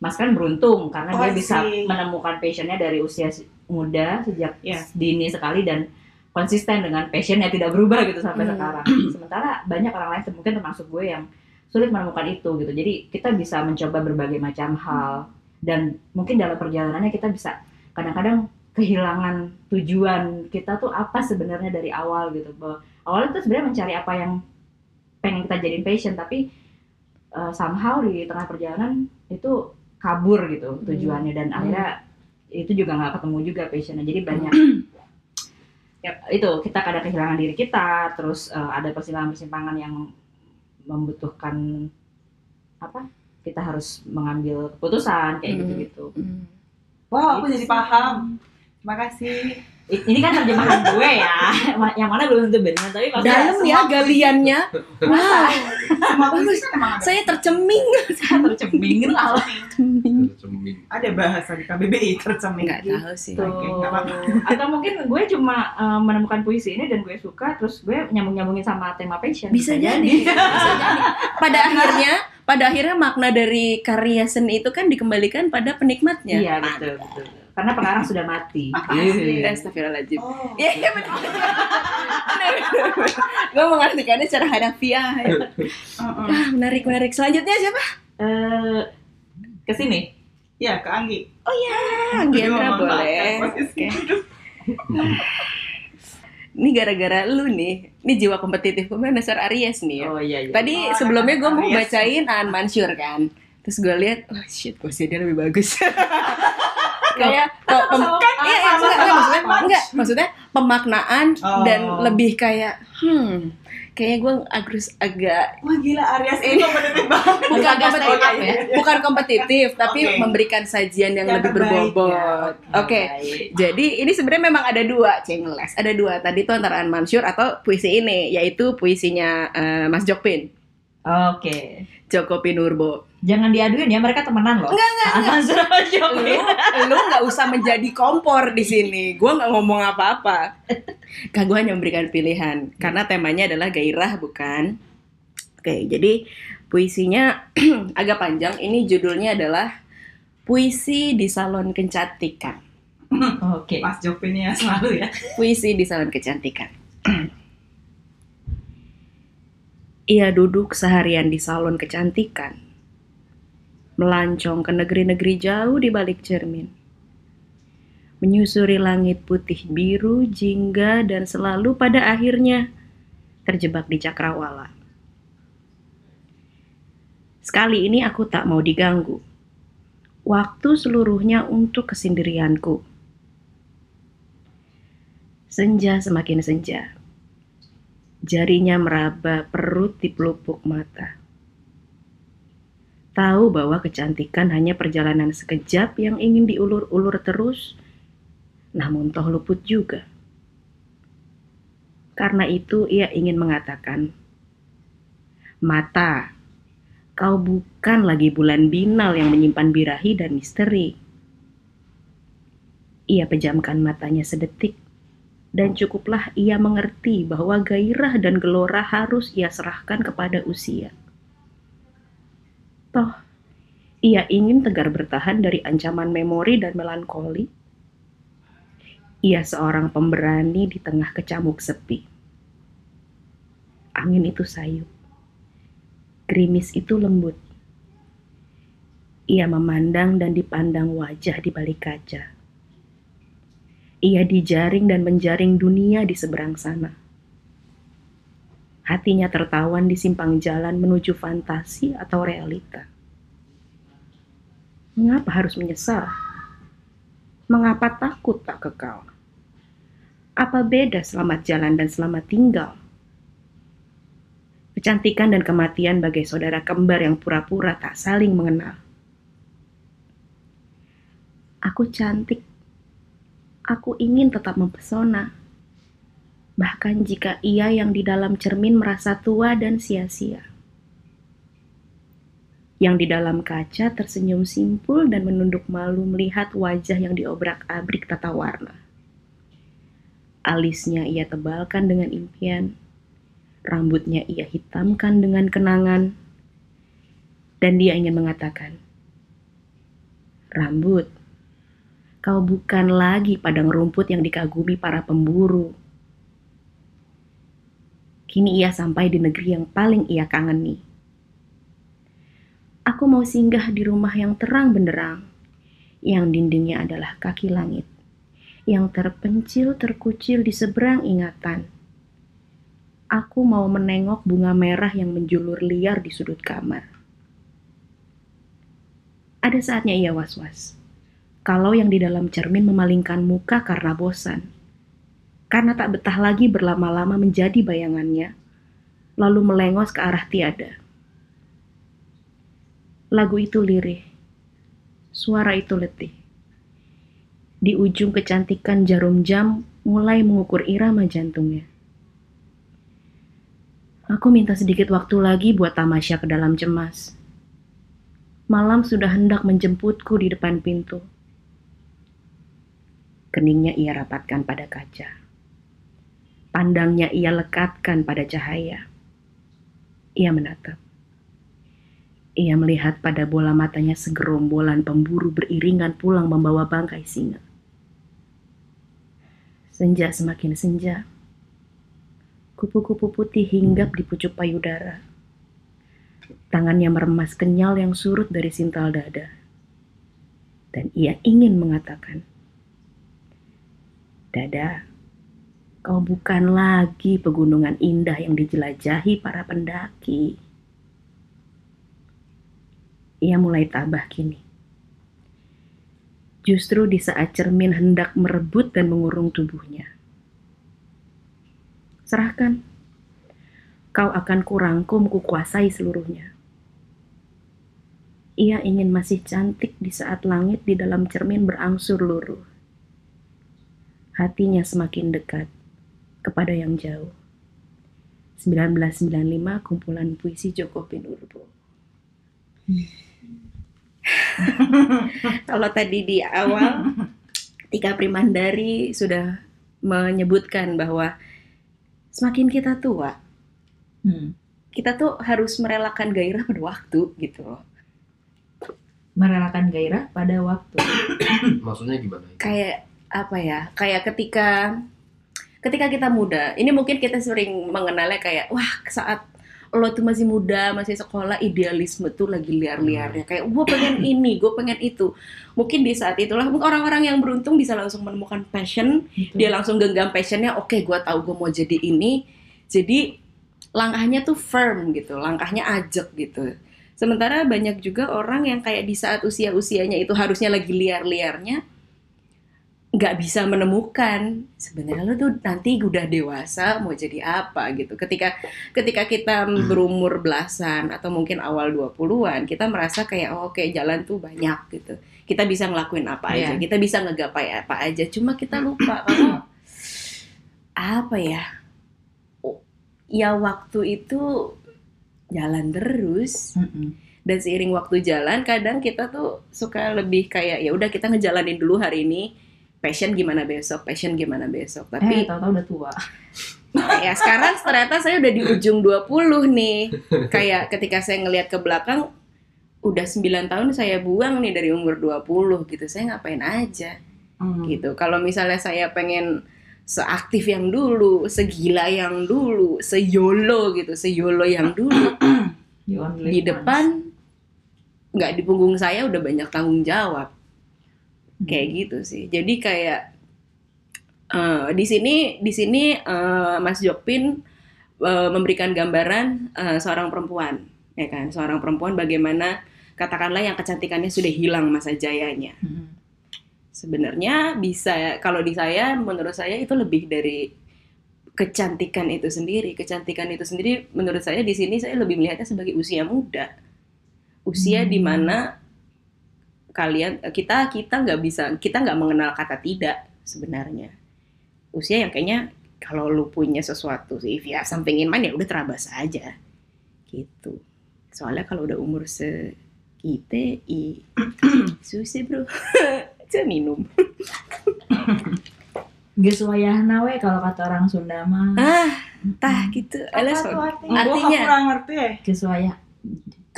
Speaker 2: Mas kan beruntung karena
Speaker 3: Oh,
Speaker 2: dia bisa
Speaker 3: see.
Speaker 2: menemukan passionnya dari usia si- muda sejak
Speaker 3: Ya.
Speaker 2: dini sekali dan konsisten dengan passionnya tidak berubah gitu sampai
Speaker 5: Hmm.
Speaker 2: sekarang. Sementara banyak orang lain mungkin termasuk gue yang sulit menemukan itu gitu. Jadi kita bisa mencoba berbagai macam hal dan mungkin dalam perjalanannya kita bisa kadang-kadang kehilangan tujuan kita tuh apa sebenarnya dari awal gitu. Bahwa awalnya tuh sebenarnya mencari apa yang pengen kita jadiin passion tapi uh, somehow di tengah perjalanan itu kabur gitu tujuannya. Dan akhirnya itu juga nggak ketemu juga passionnya. Jadi banyak <clears throat> ya itu kita kadang kehilangan diri kita terus uh, ada persimpangan-persimpangan yang membutuhkan apa? Kita harus mengambil keputusan kayak
Speaker 5: Hmm.
Speaker 2: gitu-gitu.
Speaker 5: Hmm.
Speaker 3: Wow, aku jadi paham. Terima kasih.
Speaker 2: Ini kan terjemahan gue ya <laughs> yang mana belum tentu benar tapi maksudnya
Speaker 5: Dalam ya galiannya. Wow,
Speaker 3: Semua puisi kan
Speaker 5: saya terceming.
Speaker 2: terceming Allah
Speaker 1: Terceming.
Speaker 3: ada bahasa di KBBI terceming.
Speaker 5: Enggak tahu sih.
Speaker 2: Tuh.
Speaker 3: Oke, nggak apa-apa.
Speaker 2: atau mungkin gue cuma uh, menemukan puisi ini dan gue suka terus gue nyambung nyambungin sama tema passion
Speaker 5: Bisa jadi. Bisa jadi. Pada akhirnya, pada akhirnya makna dari karya seni itu kan dikembalikan pada penikmatnya.
Speaker 2: iya betul betul karena pengarang sudah mati
Speaker 3: Makasih.
Speaker 2: Iya.
Speaker 5: Astagfirullahaladzim.
Speaker 3: Oh.
Speaker 5: Iya, iya betul. <laughs> Gue mengartikannya secara hadafiah. Ya. <laughs>
Speaker 3: Uh-uh.
Speaker 5: Ah, menarik, menarik. Selanjutnya siapa?
Speaker 2: Eh, ke sini
Speaker 3: Ya, ke Anggi.
Speaker 5: Ah, Giandra
Speaker 3: Aduh,
Speaker 5: boleh.
Speaker 3: memanfaatkan posisi.
Speaker 5: Oke. Ini gara-gara lu nih. Ini jiwa kompetitif gue dasar Aries nih ya.
Speaker 2: oh iya iya
Speaker 5: Tadi
Speaker 3: Oh,
Speaker 5: sebelumnya gue mau bacain Aan Mansur kan. Terus gue lihat, oh shit, posisinya dia lebih bagus. <laughs> kayak pem-
Speaker 3: Sama-
Speaker 5: iya, iya,
Speaker 3: sama- sama
Speaker 5: maksudnya enggak maksudnya pemaknaan
Speaker 3: Oh.
Speaker 5: dan lebih kayak hmm kayaknya gue agak agak
Speaker 3: Wah gila Aries ini kompetitif banget.
Speaker 5: bukan
Speaker 2: agak
Speaker 5: kompetitif
Speaker 2: up ya?
Speaker 5: bukan kompetitif tapi
Speaker 3: Oke.
Speaker 5: memberikan sajian yang,
Speaker 3: Yang
Speaker 5: lebih
Speaker 3: terbaik,
Speaker 5: berbobot
Speaker 3: ya.
Speaker 5: oke
Speaker 2: Baik.
Speaker 5: jadi ini sebenarnya memang ada dua cengeles ada dua tadi tuh antara Mansur atau puisi ini yaitu puisinya eh, Mas Jokpin
Speaker 2: Oke.
Speaker 5: Joko Pinurbo
Speaker 2: Jangan diaduin ya, mereka temenan loh.
Speaker 5: Enggak, enggak, enggak.
Speaker 2: Sama
Speaker 5: lu
Speaker 2: Jokowi.
Speaker 5: lu nggak usah menjadi kompor di sini gue nggak ngomong apa-apa kan gue hanya memberikan pilihan karena temanya adalah gairah bukan oke jadi puisinya <clears throat> agak panjang ini judulnya adalah puisi di salon kecantikan
Speaker 2: Oke.
Speaker 3: Mas Jopin ya selalu ya.
Speaker 5: puisi di salon kecantikan <clears throat> ia duduk seharian di salon kecantikan melancong ke negeri-negeri jauh di balik cermin menyusuri langit putih biru jingga dan selalu pada akhirnya terjebak di cakrawala. Sekali ini aku tak mau diganggu. Waktu seluruhnya untuk kesendirianku. Senja semakin senja. Jarinya meraba perut di pelupuk mata. Tahu bahwa kecantikan hanya perjalanan sekejap yang ingin diulur-ulur terus, namun toh luput juga. Karena itu ia ingin mengatakan, Mata, kau bukan lagi bulan binal yang menyimpan birahi dan misteri. Ia pejamkan matanya sedetik, dan cukuplah ia mengerti bahwa gairah dan gelora harus ia serahkan kepada usia. Toh, ia ingin tegar bertahan dari ancaman memori dan melankoli. Ia seorang pemberani di tengah kecamuk sepi. Angin itu sayu. Gerimis itu lembut. Ia memandang dan dipandang wajah di balik kaca. Ia dijaring dan menjaring dunia di seberang sana. Hatinya tertawan di simpang jalan menuju fantasi atau realita. Mengapa harus menyesal? Mengapa takut tak kekal? Apa beda selamat jalan dan selamat tinggal? Kecantikan dan kematian bagai saudara kembar yang pura-pura tak saling mengenal. Aku cantik. Aku ingin tetap mempesona. Bahkan jika ia yang di dalam cermin merasa tua dan sia-sia. Yang di dalam kaca tersenyum simpul dan menunduk malu melihat wajah yang diobrak-abrik tata warna. Alisnya ia tebalkan dengan impian, rambutnya ia hitamkan dengan kenangan, dan dia ingin mengatakan, "Rambut, kau bukan lagi padang rumput yang dikagumi para pemburu." Kini ia sampai di negeri yang paling ia kangeni. Aku mau singgah di rumah yang terang benderang, yang dindingnya adalah kaki langit, yang terpencil terkucil di seberang ingatan. Aku mau menengok bunga merah yang menjulur liar di sudut kamar. Ada saatnya ia was-was. Kalau yang di dalam cermin memalingkan muka karena bosan. Karena tak betah lagi berlama-lama menjadi bayangannya, lalu melengos ke arah tiada. Lagu itu lirih, suara itu letih. Di ujung kecantikan jarum jam mulai mengukur irama jantungnya. Aku minta sedikit waktu lagi buat tamasya ke dalam cemas. Malam sudah hendak menjemputku di depan pintu. Keningnya ia rapatkan pada kaca. Pandangnya ia lekatkan pada cahaya. Ia menatap. Ia melihat pada bola matanya segerombolan pemburu beriringan pulang membawa bangkai singa. Senja semakin senja. Kupu-kupu putih hinggap di pucuk payudara. Tangannya meremas kenyal yang surut dari sintal dada. Dan ia ingin mengatakan, Dada, kau bukan lagi pegunungan indah yang dijelajahi para pendaki. Ia mulai tabah kini. justru di saat cermin hendak merebut dan mengurung tubuhnya. Serahkan. Kau akan kurangkum kukuasai seluruhnya. Ia ingin masih cantik di saat langit di dalam cermin berangsur luruh. Hatinya semakin dekat kepada yang jauh. 1995 kumpulan puisi Joko Pinurbo. <laughs> Kalau tadi di awal Tika Primandari sudah menyebutkan bahwa semakin kita tua,
Speaker 2: Hmm.
Speaker 5: kita tuh harus merelakan gairah pada waktu gitu loh.
Speaker 2: Merelakan gairah pada waktu. <coughs>
Speaker 1: Maksudnya gimana?
Speaker 5: Kayak apa ya? Kayak ketika ketika kita muda, ini mungkin kita sering mengenalnya kayak wah saat lo tuh masih muda, masih sekolah, idealisme tuh lagi liar-liarnya. Kayak gue pengen <clears throat> ini, gue pengen itu. Mungkin di saat itulah orang-orang yang beruntung bisa langsung menemukan passion,
Speaker 2: Gitu.
Speaker 5: dia langsung genggam passionnya. Oke, gue tahu gue mau jadi ini. Jadi langkahnya tuh firm gitu, langkahnya ajak gitu. Sementara banyak juga orang yang kayak di saat usia-usianya itu harusnya lagi liar-liarnya, nggak bisa menemukan sebenarnya lo tuh nanti udah dewasa mau jadi apa gitu. Ketika ketika kita berumur belasan atau mungkin awal 20-an, kita merasa kayak oh, oke jalan tuh banyak gitu. Kita bisa ngelakuin apa aja,
Speaker 2: Iya.
Speaker 5: kita bisa ngegapai apa aja. Cuma kita lupa kalau apa ya? Oh, Ya waktu itu jalan terus dan seiring waktu jalan kadang kita tuh suka lebih kayak ya udah kita ngejalanin dulu hari ini passion gimana besok? Passion gimana besok?
Speaker 2: Eh,
Speaker 5: tapi
Speaker 2: tahu-tahu udah tua. <laughs>
Speaker 5: ya sekarang ternyata saya udah di ujung 20 nih. Kayak ketika saya ngelihat ke belakang udah 9 tahun saya buang nih dari umur 20 gitu. Saya ngapain aja?
Speaker 3: Hmm.
Speaker 5: gitu. Kalau misalnya saya pengen seaktif yang dulu segila yang dulu seyolo gitu seyolo yang dulu <clears throat> di depan nggak di punggung saya udah banyak tanggung jawab. Kayak gitu sih. Jadi kayak eh, di sini di sini eh, Mas Jokpin eh, memberikan gambaran eh, seorang perempuan ya kan? Seorang perempuan bagaimana katakanlah yang kecantikannya sudah hilang masa jayanya.
Speaker 2: Mm-mm.
Speaker 5: sebenarnya bisa kalau di saya menurut saya itu lebih dari kecantikan itu sendiri. Kecantikan itu sendiri menurut saya di sini saya lebih melihatnya sebagai usia muda. Usia
Speaker 2: Hmm.
Speaker 5: di mana kalian kita kita nggak bisa kita nggak mengenal kata tidak sebenarnya usia yang kayaknya kalau lu punya sesuatu sih ya something in mind ya udah terabas aja gitu soalnya kalau udah umur se kita i <clears throat> susah bro <laughs> Aja minum <laughs>
Speaker 2: Geus wayahna we kalau kata orang Sunda mah.
Speaker 5: ah tah gitu
Speaker 2: Apa
Speaker 5: Alas,
Speaker 2: tuh artinya?
Speaker 3: Gua
Speaker 5: Artinya-
Speaker 3: kurang ngerti ya.
Speaker 2: Wayah.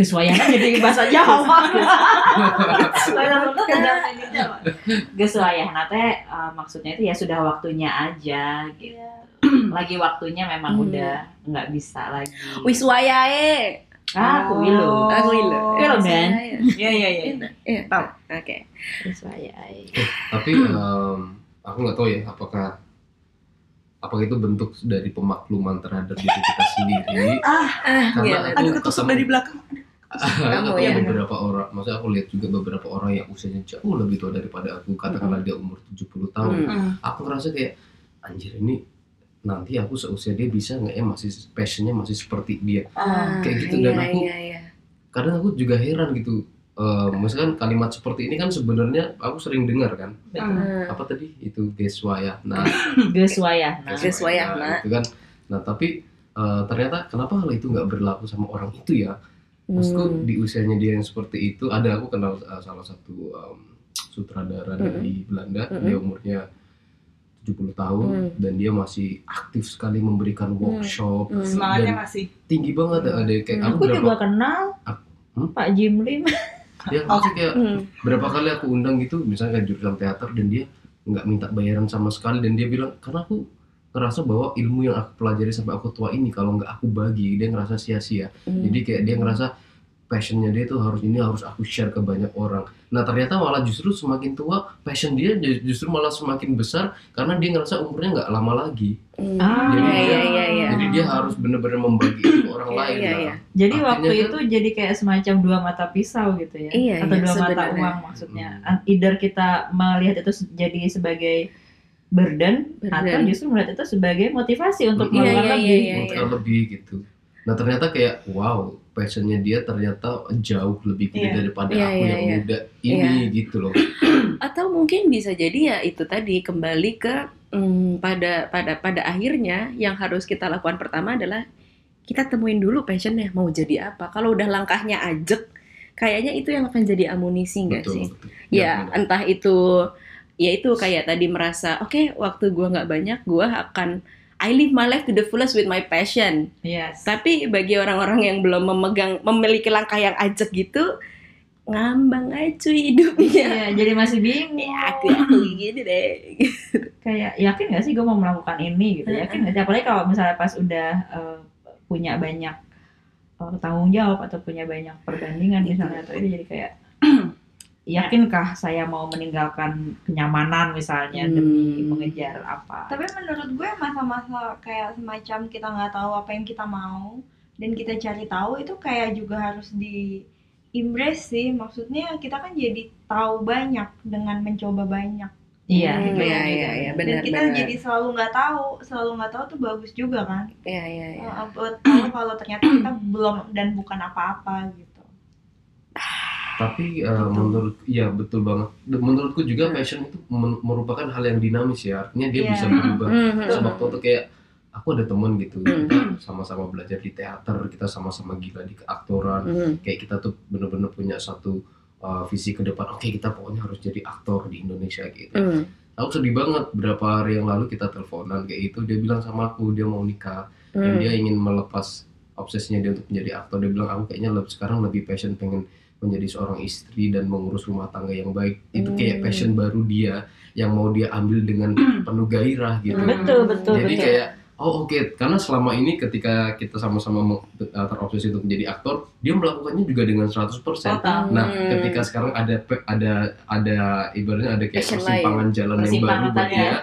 Speaker 2: Geus wayahna jadi bahasa <laughs> Jawa. Geus wayahna teh eh, maksudnya itu ya sudah waktunya aja gitu. <clears throat> Lagi waktunya memang
Speaker 5: Hmm.
Speaker 2: udah nggak bisa lagi.
Speaker 5: wis wayahe
Speaker 2: Ah, aku wilu.
Speaker 5: aku ilu
Speaker 2: Wilu, Ben.
Speaker 3: Iya iya iya.
Speaker 5: Iya,
Speaker 3: Tahu.
Speaker 5: oke
Speaker 2: Geus wayahe.
Speaker 1: Tapi em, aku nggak tahu ya apakah apakah itu bentuk dari pemakluman terhadap diri kita sendiri
Speaker 5: ah
Speaker 1: Karena
Speaker 5: iya
Speaker 1: aku
Speaker 3: Aduh ketusuk dari belakang.
Speaker 5: Kamu ya.
Speaker 1: beberapa orang maksudnya aku lihat juga beberapa orang yang usianya jauh lebih tua daripada aku katakanlah dia umur 70 tahun
Speaker 5: Hmm.
Speaker 1: aku ngerasa kayak anjir ini nanti aku seusia dia bisa nggak ya masih passionnya masih seperti dia
Speaker 5: Ah,
Speaker 1: Kayak gitu, dan
Speaker 5: iya,
Speaker 1: aku-
Speaker 5: iya, iya.
Speaker 1: kadang aku juga heran gitu Eh misalkan kalimat seperti ini kan sebenarnya aku sering dengar kan.
Speaker 5: Hmm.
Speaker 1: apa tadi itu geswaya nah <laughs>
Speaker 2: Geus wayahna.
Speaker 5: Geus wayahna.
Speaker 1: itu kan nah tapi eh, ternyata kenapa hal itu nggak berlaku sama orang itu ya maksudku
Speaker 5: Hmm.
Speaker 1: di usianya dia yang seperti itu ada aku kenal eh, salah satu em, sutradara dari Belanda
Speaker 5: Mm-mm.
Speaker 1: dia umurnya 70 tahun
Speaker 5: Mm.
Speaker 1: dan dia masih aktif sekali memberikan workshop
Speaker 5: Hmm.
Speaker 3: Semangatnya masih.
Speaker 1: tinggi banget ada kayak
Speaker 5: Hmm.
Speaker 1: aku
Speaker 2: Aku
Speaker 1: berapa
Speaker 2: juga kenal
Speaker 1: Hmm?
Speaker 2: Pak Jim Lim.
Speaker 1: ya <laughs> maksudnya kayak
Speaker 5: Hmm.
Speaker 1: berapa kali aku undang gitu misalnya kayak jurusan teater dan dia nggak minta bayaran sama sekali dan dia bilang karena aku ngerasa bahwa ilmu yang aku pelajari sampai aku tua ini kalau nggak aku bagi dia ngerasa sia-sia
Speaker 5: Hmm.
Speaker 1: jadi kayak dia ngerasa passionnya dia itu harus ini harus aku share ke banyak orang. Nah ternyata malah justru semakin tua passion dia ju- justru malah semakin besar karena dia ngerasa umurnya nggak lama lagi.
Speaker 5: Hmm.
Speaker 2: Ah,
Speaker 1: Jadi
Speaker 5: iya
Speaker 1: dia,
Speaker 5: iya iya iya.
Speaker 1: jadi dia harus benar-benar membagi itu ke orang
Speaker 5: Iya,
Speaker 1: lain.
Speaker 5: iya,
Speaker 1: Nah,
Speaker 5: iya.
Speaker 2: Jadi
Speaker 1: Artinya
Speaker 2: waktu
Speaker 1: kan-
Speaker 2: itu jadi kayak semacam dua mata pisau gitu ya,
Speaker 5: Iya,
Speaker 2: atau
Speaker 5: iya,
Speaker 2: dua mata
Speaker 5: sebenarnya.
Speaker 2: uang maksudnya.
Speaker 1: Hmm.
Speaker 2: Either kita melihat itu jadi sebagai burden,
Speaker 5: Burden.
Speaker 2: atau justru melihat itu sebagai motivasi untuk
Speaker 1: Iya,
Speaker 2: melakukan
Speaker 5: iya,
Speaker 2: lebih.
Speaker 5: iya, iya.
Speaker 1: Untuk lebih gitu. Nah ternyata kayak wow passionnya dia ternyata jauh lebih gede
Speaker 3: Iya.
Speaker 1: daripada
Speaker 5: Iya,
Speaker 1: aku
Speaker 5: iya,
Speaker 1: yang
Speaker 5: iya.
Speaker 1: muda ini gitu loh. <clears throat>
Speaker 5: Atau mungkin bisa jadi ya itu tadi kembali ke hmm, pada pada pada akhirnya yang harus kita lakukan pertama adalah kita temuin dulu passionnya mau jadi apa. Kalau udah langkahnya ajek, kayaknya itu yang akan jadi amunisi nggak sih?
Speaker 1: betul.
Speaker 5: Ya
Speaker 1: benar.
Speaker 5: entah itu ya itu kayak tadi merasa oke waktu gua nggak banyak gua akan I live my life to the fullest with my passion.
Speaker 2: Yes.
Speaker 5: Tapi bagi orang-orang yang belum memegang memiliki langkah yang ajak gitu ngambang aja cuy hidupnya.
Speaker 2: Iya, jadi masih bingung.
Speaker 5: Ya, aku aku gini deh.
Speaker 2: kayak yakin gak sih gue mau melakukan ini gitu yakin gak sih apalagi kalau misalnya pas udah eh, punya banyak eh, tanggung jawab atau punya banyak perbandingan misalnya atau itu jadi kayak <clears throat> yakinkah saya mau meninggalkan kenyamanan misalnya demi
Speaker 5: Hmm.
Speaker 2: mengejar apa
Speaker 4: Tapi menurut gue masa-masa kayak semacam kita nggak tahu apa yang kita mau dan kita cari tahu itu kayak juga harus di embrace sih. Maksudnya kita kan jadi tahu banyak dengan mencoba banyak.
Speaker 2: iya
Speaker 5: Hmm,
Speaker 2: gitu
Speaker 5: iya, iya, iya,
Speaker 4: dan
Speaker 5: benar
Speaker 4: kita
Speaker 5: benar.
Speaker 4: jadi selalu nggak tahu, selalu nggak tahu tuh bagus juga kan.
Speaker 5: Iya iya iya.
Speaker 4: Eh, buat tahu kalau ternyata kita belum dan bukan apa-apa gitu.
Speaker 1: Tapi uh, menurut ya betul banget. Menurutku juga passion itu merupakan hal yang dinamis ya. Artinya dia
Speaker 4: Iya.
Speaker 1: bisa berubah.
Speaker 5: Hmm, hmm,
Speaker 1: Sewaktu-waktu kayak aku ada teman gitu,
Speaker 5: Hmm.
Speaker 1: kita sama-sama belajar di teater, kita sama-sama gila di keaktoran.
Speaker 5: hmm.
Speaker 1: Kayak kita tuh bener-bener punya satu uh, visi ke depan. Oke, kita pokoknya harus jadi aktor di Indonesia gitu.
Speaker 5: Hmm.
Speaker 1: Aku sedih banget berapa hari yang lalu kita teleponan kayak itu dia bilang sama aku dia mau nikah dan
Speaker 5: Hmm.
Speaker 1: dia ingin melepas obsesinya dia untuk menjadi aktor dia bilang aku kayaknya lebih sekarang lebih passion pengen menjadi seorang istri dan mengurus rumah tangga yang baik. Itu kayak
Speaker 5: Hmm.
Speaker 1: passion baru dia yang mau dia ambil dengan <clears throat> penuh gairah gitu.
Speaker 2: Betul betul
Speaker 1: jadi
Speaker 2: betul.
Speaker 1: kayak oh oke. Karena selama ini ketika kita sama-sama uh, terobsesi untuk menjadi aktor dia melakukannya juga dengan 100%
Speaker 3: Total.
Speaker 1: Nah,
Speaker 5: Hmm.
Speaker 1: ketika sekarang ada ada ada ibaratnya ada kayak
Speaker 5: Passion
Speaker 1: persimpangan jalan yang baru
Speaker 2: Persimpangan
Speaker 1: buat dia,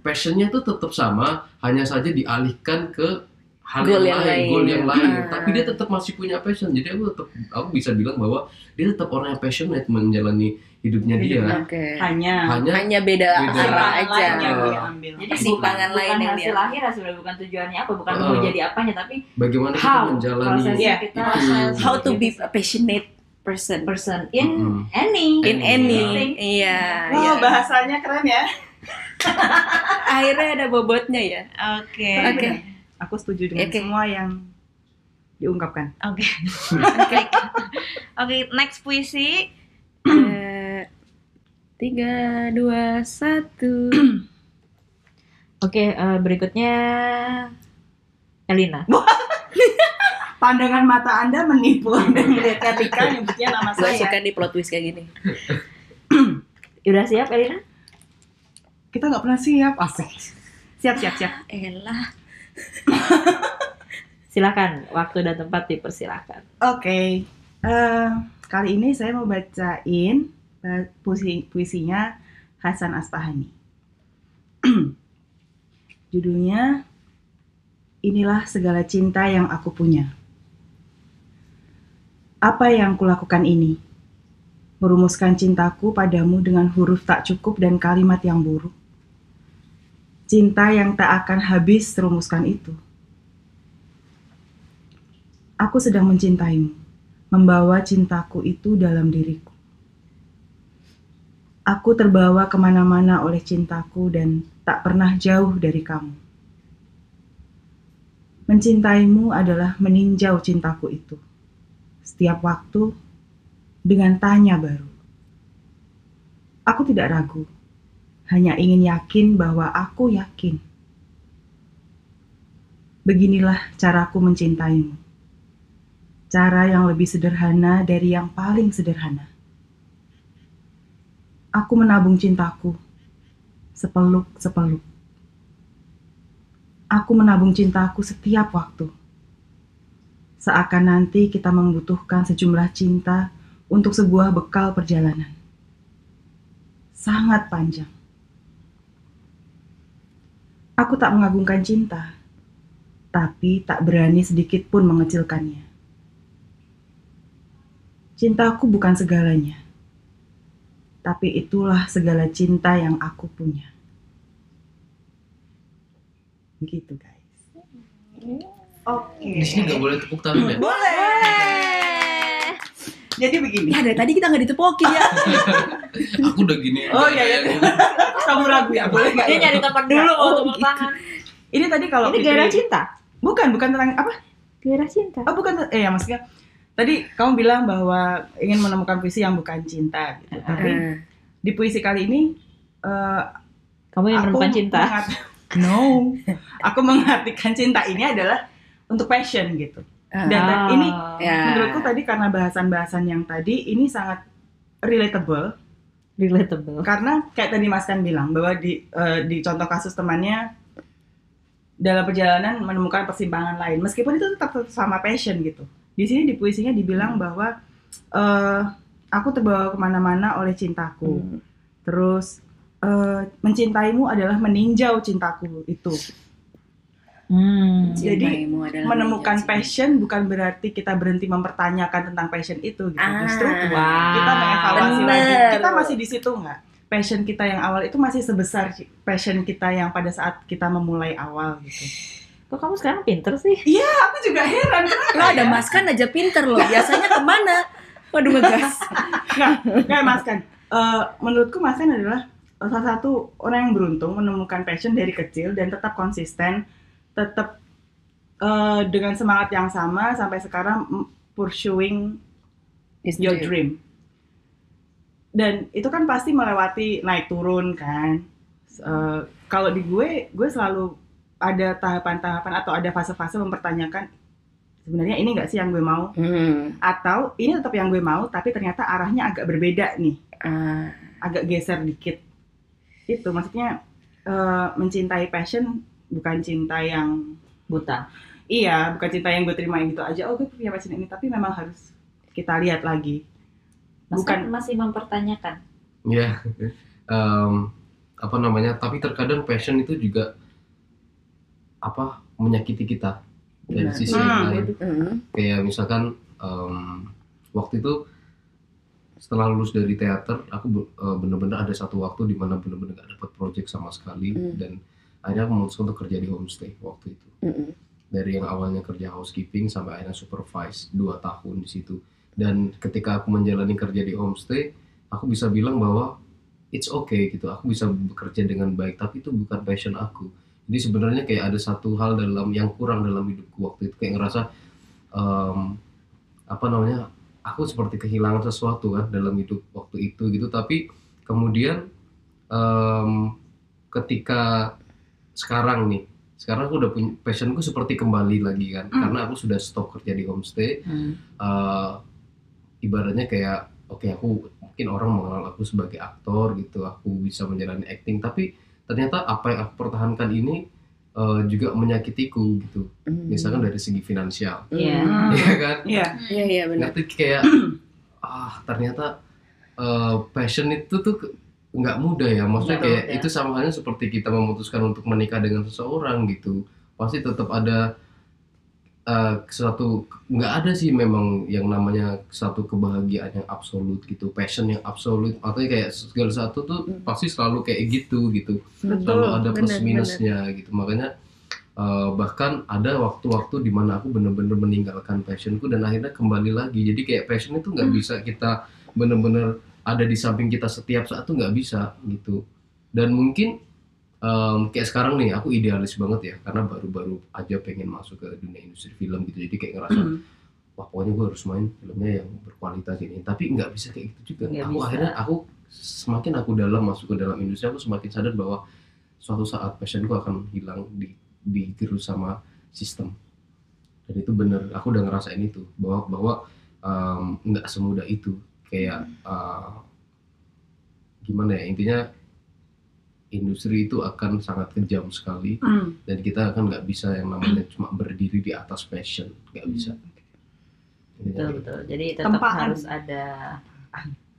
Speaker 1: passionnya tuh tetap sama, hanya saja dialihkan ke hal
Speaker 5: Goal
Speaker 1: yang,
Speaker 5: yang
Speaker 1: lain,
Speaker 5: lain.
Speaker 1: goal yang lain.
Speaker 5: Ah.
Speaker 1: Tapi dia tetap masih punya passion. Jadi aku tetap aku bisa bilang bahwa dia tetap orang yang passionate menjalani hidupnya dia.
Speaker 5: Oke.
Speaker 3: Hanya
Speaker 1: Hanya
Speaker 5: Hanya beda
Speaker 1: Beda.
Speaker 5: arah
Speaker 3: lain
Speaker 5: aja.
Speaker 3: yang dia ambil.
Speaker 2: jadi
Speaker 5: Kesimpangan
Speaker 2: bukan,
Speaker 5: lain yang
Speaker 2: hasil
Speaker 5: dia-
Speaker 2: akhir sebenarnya bukan tujuannya apa bukan
Speaker 1: Uh.
Speaker 2: mau jadi apanya tapi
Speaker 1: bagaimana kita
Speaker 2: how
Speaker 1: menjalani
Speaker 2: prosesnya
Speaker 3: Iya,
Speaker 2: kita
Speaker 1: itu.
Speaker 5: How to be a passionate person
Speaker 2: person in
Speaker 1: Mm-mm.
Speaker 2: any
Speaker 5: in
Speaker 1: Iya.
Speaker 5: any. Iya.
Speaker 3: Wow,
Speaker 5: iya.
Speaker 3: bahasanya keren ya.
Speaker 5: Akhirnya ada bobotnya ya.
Speaker 4: Oke.
Speaker 5: Oke.
Speaker 3: Aku setuju dengan
Speaker 5: Oke.
Speaker 3: semua yang diungkapkan.
Speaker 4: Oke. <laughs> Oke. Oke, next puisi.
Speaker 5: Eh, Tiga, dua, satu.
Speaker 2: Oke, eh, berikutnya Elina. <laughs>
Speaker 3: Pandangan mata Anda menipu <laughs> Anda melihat ketika nyebutnya nama
Speaker 5: Gue
Speaker 3: saya.
Speaker 5: suka di plot twist kayak gini. <clears throat>
Speaker 2: Udah siap Elina?
Speaker 3: Kita nggak pernah siap. Asik. Siap, siap, siap.
Speaker 5: Elah. <laughs>
Speaker 2: Silakan, waktu dan tempat dipersilakan.
Speaker 3: Oke. Eh, kali ini saya mau bacain eh, puisi puisinya Hasan Aspahani. <clears throat> Judulnya Inilah segala cinta yang aku punya. Apa yang kulakukan ini? Merumuskan cintaku padamu dengan huruf tak cukup dan kalimat yang buruk. Cinta yang tak akan habis rumuskan itu. Aku sedang mencintaimu, membawa cintaku itu dalam diriku. Aku terbawa ke mana-mana oleh cintaku dan tak pernah jauh dari kamu. Mencintaimu adalah meninjau cintaku itu. Setiap waktu dengan tanya baru. Aku tidak ragu, hanya ingin yakin bahwa aku yakin. Beginilah caraku mencintaimu cara yang lebih sederhana dari yang paling sederhana. Aku menabung cintaku sepeluk-sepeluk. Aku menabung cintaku setiap waktu. seakan nanti kita membutuhkan sejumlah cinta untuk sebuah bekal perjalanan. Sangat panjang. Aku tak mengagungkan cinta, tapi tak berani sedikit pun mengecilkannya. Cintaku bukan segalanya, tapi itulah segala cinta yang aku punya. Begitu guys. Oke.
Speaker 1: Di sini nggak boleh tepuk tangan ya?
Speaker 3: Boleh. Jadi begini.
Speaker 5: Ya dari tadi kita nggak ditepokin ya. <laughs>
Speaker 1: Aku udah gini.
Speaker 3: Oh iya iya. Kamu ragu ya? Boleh nggak?
Speaker 2: Dia
Speaker 3: ya?
Speaker 2: nyari teman dulu
Speaker 3: Oh,
Speaker 2: mau tepuk
Speaker 3: gitu.
Speaker 2: tangan.
Speaker 3: Ini tadi kalau
Speaker 2: Ini gairah cinta.
Speaker 3: Bukan, bukan tentang apa?
Speaker 2: Gairah cinta.
Speaker 3: Oh bukan, eh ya maksudnya tadi kamu bilang bahwa ingin menemukan puisi yang bukan cinta, gitu. tapi
Speaker 5: Ah.
Speaker 3: di puisi kali ini eh,
Speaker 2: Kamu yang menemukan cinta.
Speaker 3: mengat- no, aku mengartikan cinta ini adalah untuk passion gitu. Dan
Speaker 2: Ah.
Speaker 3: ini
Speaker 5: Ya.
Speaker 3: menurutku tadi karena bahasan-bahasan yang tadi ini sangat relatable
Speaker 2: relatable.
Speaker 3: karena kayak tadi Mas kan bilang bahwa di eh, di contoh kasus temannya dalam perjalanan menemukan persimpangan lain. Meskipun itu tetap sama passion gitu. Di sini di puisinya dibilang bahwa eh, aku terbawa ke mana-mana oleh cintaku.
Speaker 5: Hmm.
Speaker 3: terus eh, mencintaimu adalah meninjau cintaku itu
Speaker 2: Hmm.
Speaker 3: Jadi, menemukan passion bukan berarti kita berhenti mempertanyakan tentang passion itu gitu
Speaker 5: Ah.
Speaker 3: justru
Speaker 2: Wow.
Speaker 3: kita mengevaluasi
Speaker 5: bener.
Speaker 3: lagi kita masih di situ nggak passion kita yang awal itu masih sebesar passion kita yang pada saat kita memulai awal gitu
Speaker 2: Kok kamu sekarang pinter sih?
Speaker 3: aku juga heran <laughs>
Speaker 5: Lo ada
Speaker 3: ya?
Speaker 5: Mas kan aja pinter loh. Biasanya ke mana? Waduh ngegas. <laughs>
Speaker 3: nggak mas kan Eh, menurutku mas kan adalah salah satu orang yang beruntung menemukan passion dari kecil dan tetap konsisten tetap eh, dengan semangat yang sama sampai sekarang pursuing your dream. Dan itu kan pasti melewati naik turun kan. Eh, kalau di gue, gue selalu ada tahapan-tahapan atau ada fase-fase mempertanyakan sebenarnya ini nggak sih yang gue mau
Speaker 5: Hmm.
Speaker 3: atau ini tetap yang gue mau tapi ternyata arahnya agak berbeda nih,
Speaker 5: Ah.
Speaker 3: agak geser dikit. Itu maksudnya eh, mencintai passion bukan cinta yang
Speaker 2: Buta.
Speaker 3: iya, bukan cinta yang gue terima gitu aja. Oh, gue punya passion ini tapi memang harus kita lihat lagi.
Speaker 2: Mas
Speaker 3: Bukan
Speaker 2: kan masih mempertanyakan.
Speaker 1: Ya, em, apa namanya? Tapi terkadang passion itu juga apa menyakiti kita dari
Speaker 5: Benar.
Speaker 1: sisi yang
Speaker 3: Hmm.
Speaker 1: lain.
Speaker 5: Hmm.
Speaker 1: Kayak misalkan em, waktu itu setelah lulus dari teater, aku eh, bener-bener ada satu waktu di mana bener-bener gak dapat project sama sekali
Speaker 5: Hmm.
Speaker 1: dan akhirnya aku memutuskan untuk kerja di homestay waktu itu.
Speaker 5: Hmm.
Speaker 1: Dari yang awalnya kerja housekeeping sampai akhirnya supervise dua tahun di situ. Dan ketika aku menjalani kerja di homestay, aku bisa bilang bahwa it's okay gitu. Aku bisa bekerja dengan baik, tapi itu bukan passion aku. Jadi sebenarnya kayak ada satu hal dalam yang kurang dalam hidupku waktu itu kayak ngerasa em, apa namanya aku seperti kehilangan sesuatu kan dalam hidup waktu itu gitu. Tapi kemudian em, ketika sekarang nih, sekarang aku udah punya passionku seperti kembali lagi kan,
Speaker 3: Hmm.
Speaker 1: karena aku sudah stop kerja di homestay
Speaker 2: Hmm.
Speaker 1: eh, ibaratnya kayak oke aku mungkin orang mengenal aku sebagai aktor gitu aku bisa menjalani acting tapi ternyata apa yang aku pertahankan ini eh, juga menyakitiku gitu
Speaker 5: Hmm.
Speaker 1: misalkan dari segi finansial
Speaker 2: Iya.
Speaker 3: Hmm.
Speaker 1: ya kan
Speaker 3: Iya.
Speaker 5: Iya iya benar.
Speaker 1: ngerti kayak ah ternyata eh, passion itu tuh nggak mudah ya. Maksudnya
Speaker 2: Nggak
Speaker 1: kayak
Speaker 2: mudah.
Speaker 1: itu sama halnya seperti kita memutuskan untuk menikah dengan seseorang gitu. Pasti tetap ada eh, suatu nggak ada sih memang yang namanya satu kebahagiaan yang absolut gitu. Passion yang absolut. Atau kayak segala satu tuh
Speaker 5: Hmm.
Speaker 1: pasti selalu kayak gitu gitu.
Speaker 3: Betul,
Speaker 1: selalu ada
Speaker 5: bener,
Speaker 1: plus minusnya gitu. Makanya eh, bahkan ada waktu-waktu di mana aku bener-bener meninggalkan passionku dan akhirnya kembali lagi. Jadi kayak passion itu nggak bisa kita bener-bener ada di samping kita setiap saat tuh nggak bisa gitu. Dan mungkin em, kayak sekarang nih aku idealis banget ya karena baru-baru aja pengen masuk ke dunia industri film gitu. Jadi kayak ngerasa
Speaker 3: Hmm.
Speaker 1: wah pokoknya gue harus main filmnya yang berkualitas ini. Tapi nggak bisa kayak gitu juga.
Speaker 2: Nggak
Speaker 1: aku
Speaker 2: bisa.
Speaker 1: akhirnya aku semakin aku dalam masuk ke dalam industri aku semakin sadar bahwa suatu saat passionku akan hilang di digerus sama sistem. Dan itu bener aku udah ngerasain itu bahwa bahwa nggak semudah itu kayak eh, gimana ya intinya industri itu akan sangat kejam sekali
Speaker 3: Hmm.
Speaker 1: dan kita akan nggak bisa yang namanya cuma berdiri di atas passion nggak bisa
Speaker 2: betul betul. Jadi tetap
Speaker 3: Tempaan.
Speaker 2: harus ada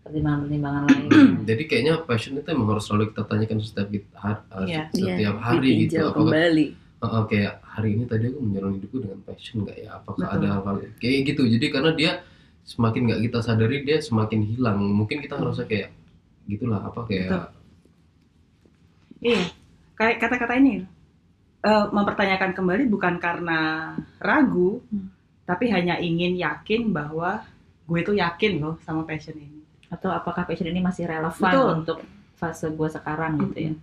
Speaker 2: pertimbangan-pertimbangan lain. <clears throat>
Speaker 1: Jadi kayaknya passion itu emang harus selalu kita tanyakan setiap har- uh,
Speaker 3: Iya.
Speaker 1: setiap hari gitu. Apakah
Speaker 5: kembali.
Speaker 1: uh, uh, kayak hari ini tadi aku menjalani hidupku dengan passion nggak ya? Apakah
Speaker 3: Betul.
Speaker 1: ada hal kayak gitu? Jadi karena dia semakin nggak kita sadari dia semakin hilang. Mungkin kita ngerasa kayak gitulah apa kayak
Speaker 3: Betul. Iya, kayak kata-kata ini eh, mempertanyakan kembali bukan karena ragu,
Speaker 2: Hmm.
Speaker 3: tapi hanya ingin yakin bahwa gue tuh yakin loh sama passion ini.
Speaker 2: Atau apakah passion ini masih relevan
Speaker 3: Betul.
Speaker 2: untuk fase gue sekarang gitu ya?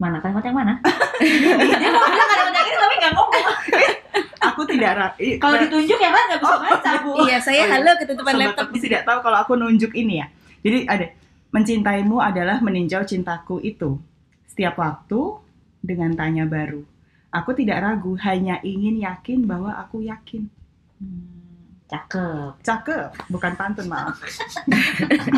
Speaker 2: Mana kalimat yang mana? <laughs> Dia mau bilang kalimat yang ini tapi nggak ngomong.
Speaker 3: Aku tidak.
Speaker 2: Kalau ditunjuk ya kan nggak bisa baca bu.
Speaker 5: Iya, saya
Speaker 3: Oh, iya.
Speaker 5: halo ketutupan
Speaker 3: Sobat
Speaker 5: laptop
Speaker 3: Tepi tidak tahu kalau aku nunjuk ini ya. Jadi ada mencintaimu adalah meninjau cintaku itu. Setiap waktu dengan tanya baru. Aku tidak ragu, hanya ingin yakin bahwa aku yakin.
Speaker 2: Hmm, cakep.
Speaker 3: Cakep, bukan pantun maaf. <laughs>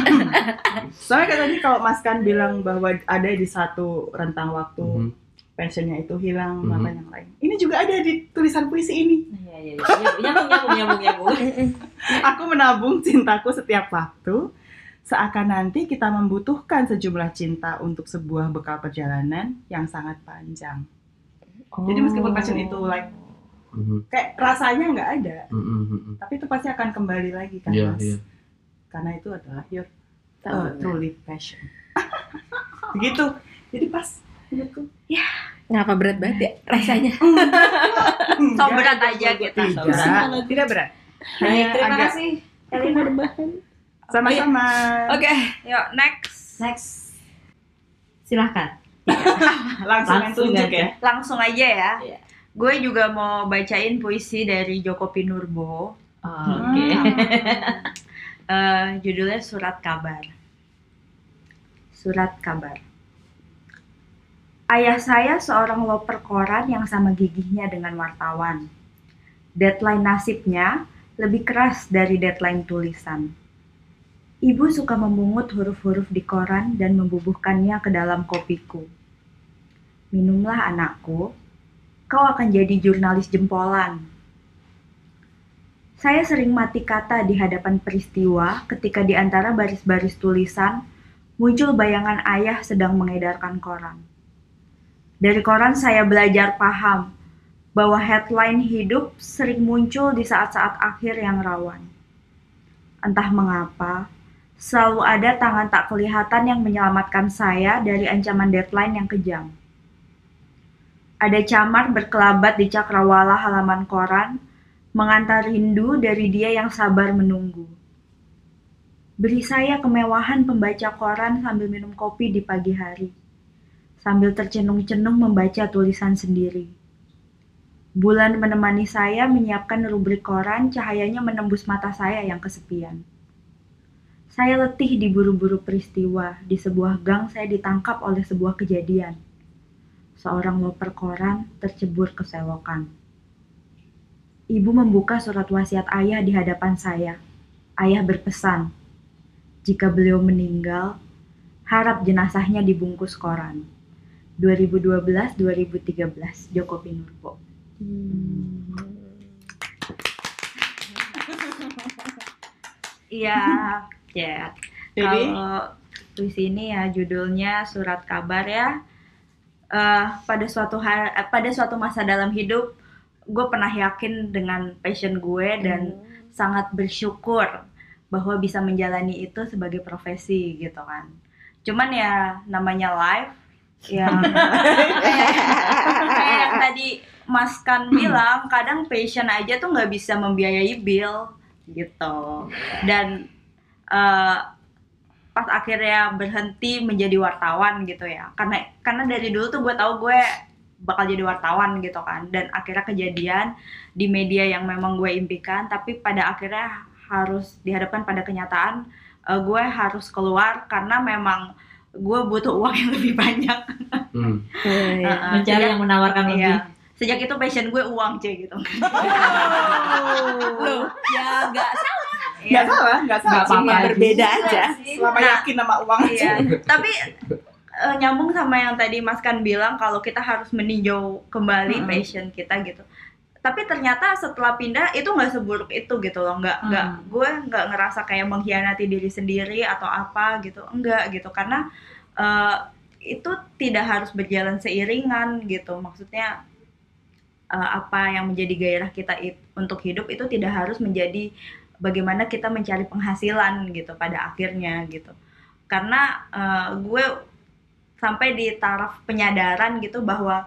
Speaker 3: Soalnya kan tadi kalau Mas Kan bilang bahwa ada di satu rentang waktu
Speaker 1: Mhm.
Speaker 3: Passionnya itu hilang,
Speaker 1: Mhm.
Speaker 3: maka yang lain. Ini juga ada di tulisan puisi ini.
Speaker 2: Iya iya iya. Nyambung nyambung nyambung nyambung. <laughs>
Speaker 3: Aku menabung cintaku setiap waktu, seakan nanti kita membutuhkan sejumlah cinta untuk sebuah bekal perjalanan yang sangat panjang. Jadi meskipun passion itu like
Speaker 1: Mhm,
Speaker 3: kayak rasanya nggak ada,
Speaker 1: mhm, mhm.
Speaker 3: tapi itu pasti akan kembali lagi kan
Speaker 1: Iya,
Speaker 3: mas?
Speaker 1: iya.
Speaker 3: Karena itu adalah your uh,
Speaker 5: banget.
Speaker 3: truly passion. Begitu. <laughs> Jadi pas menurutku.
Speaker 5: Ngapa berat banget ya rasanya?
Speaker 2: So <laughs>
Speaker 3: enggak,
Speaker 2: berat aja kita. so berat.
Speaker 3: Tidak, tidak berat.
Speaker 2: Baik,
Speaker 3: Hanya
Speaker 2: terima
Speaker 3: agak
Speaker 2: kasih. Elina.
Speaker 3: sama-sama.
Speaker 5: Oke.
Speaker 2: Yuk next. Next. Silahkan. <laughs>
Speaker 3: Langsung,
Speaker 2: Langsung aja.
Speaker 3: ya.
Speaker 4: Langsung aja ya.
Speaker 2: Iya.
Speaker 4: Gue juga mau bacain puisi dari Joko Pinurbo.
Speaker 2: Oke. <laughs>
Speaker 4: Eh, judulnya Surat Kabar. Surat Kabar. Ayah saya seorang loper koran yang sama gigihnya dengan wartawan. Deadline nasibnya lebih keras dari deadline tulisan. Ibu suka memungut huruf-huruf di koran dan membubuhkannya ke dalam kopiku. Minumlah anakku, kau akan jadi jurnalis jempolan. Saya sering mati kata di hadapan peristiwa ketika di antara baris-baris tulisan muncul bayangan ayah sedang mengedarkan koran. Dari koran saya belajar paham bahwa headline hidup sering muncul di saat-saat akhir yang rawan. Entah mengapa, selalu ada tangan tak kelihatan yang menyelamatkan saya dari ancaman deadline yang kejam. Ada camar berkelabat di cakrawala halaman koran, mengantar rindu dari dia yang sabar menunggu. Beri saya kemewahan pembaca koran sambil minum kopi di pagi hari, sambil tercenung-cenung membaca tulisan sendiri. Bulan menemani saya menyiapkan rubrik koran, cahayanya menembus mata saya yang kesepian. Saya letih diburu-buru peristiwa, di sebuah gang saya ditangkap oleh sebuah kejadian. Seorang loper koran tercebur ke selokan. Ibu membuka surat wasiat ayah di hadapan saya. Ayah berpesan, jika beliau meninggal, harap jenazahnya dibungkus koran. 2012-2013, Joko Pinurbo. Iya, <laughs> ya.
Speaker 3: Jadi
Speaker 4: Kalau puisi ini ya judulnya Surat Kabar ya. Eh, pada suatu hari, pada suatu masa dalam hidup, gue pernah yakin dengan passion gue dan sangat bersyukur bahwa bisa menjalani itu sebagai profesi gitu kan. Cuman ya namanya live ya kayak, <laughs> kayak yang tadi Mas Kan bilang kadang passion aja tuh nggak bisa membiayai bill gitu. Dan eh, pas akhirnya berhenti menjadi wartawan gitu ya. Karena karena dari dulu tuh gue tahu gue bakal jadi wartawan gitu kan. Dan akhirnya kejadian di media yang memang gue impikan tapi pada akhirnya harus dihadapkan pada kenyataan eh, gue harus keluar karena memang gue butuh uang yang <laughs> lebih banyak
Speaker 1: Hmm.
Speaker 4: Heeh,
Speaker 2: Mencari
Speaker 4: sejak-
Speaker 2: yang menawarkan lebih.
Speaker 4: iya. sejak itu passion gue uang cuy gitu <laughs>
Speaker 5: Loh, ya nggak salah.
Speaker 3: nggak
Speaker 4: Iya.
Speaker 3: salah, nggak salah.
Speaker 2: Apa-apa.
Speaker 5: Cuma berbeda aja.
Speaker 3: Selama
Speaker 4: Nah,
Speaker 3: yakin sama uang aja.
Speaker 4: Iya, tapi eh, nyambung sama yang tadi Mas kan bilang kalau kita harus meninjau kembali
Speaker 3: Hmm.
Speaker 4: passion kita gitu. Tapi ternyata setelah pindah itu nggak seburuk itu gitu loh. Nggak nggak
Speaker 2: Hmm.
Speaker 4: gue nggak ngerasa kayak mengkhianati diri sendiri atau apa gitu. Enggak gitu. Karena eh, itu tidak harus berjalan seiringan gitu. Maksudnya eh, apa yang menjadi gairah kita it- untuk hidup itu tidak harus menjadi bagaimana kita mencari penghasilan gitu pada akhirnya gitu. Karena eh, gue sampai di taraf penyadaran gitu bahwa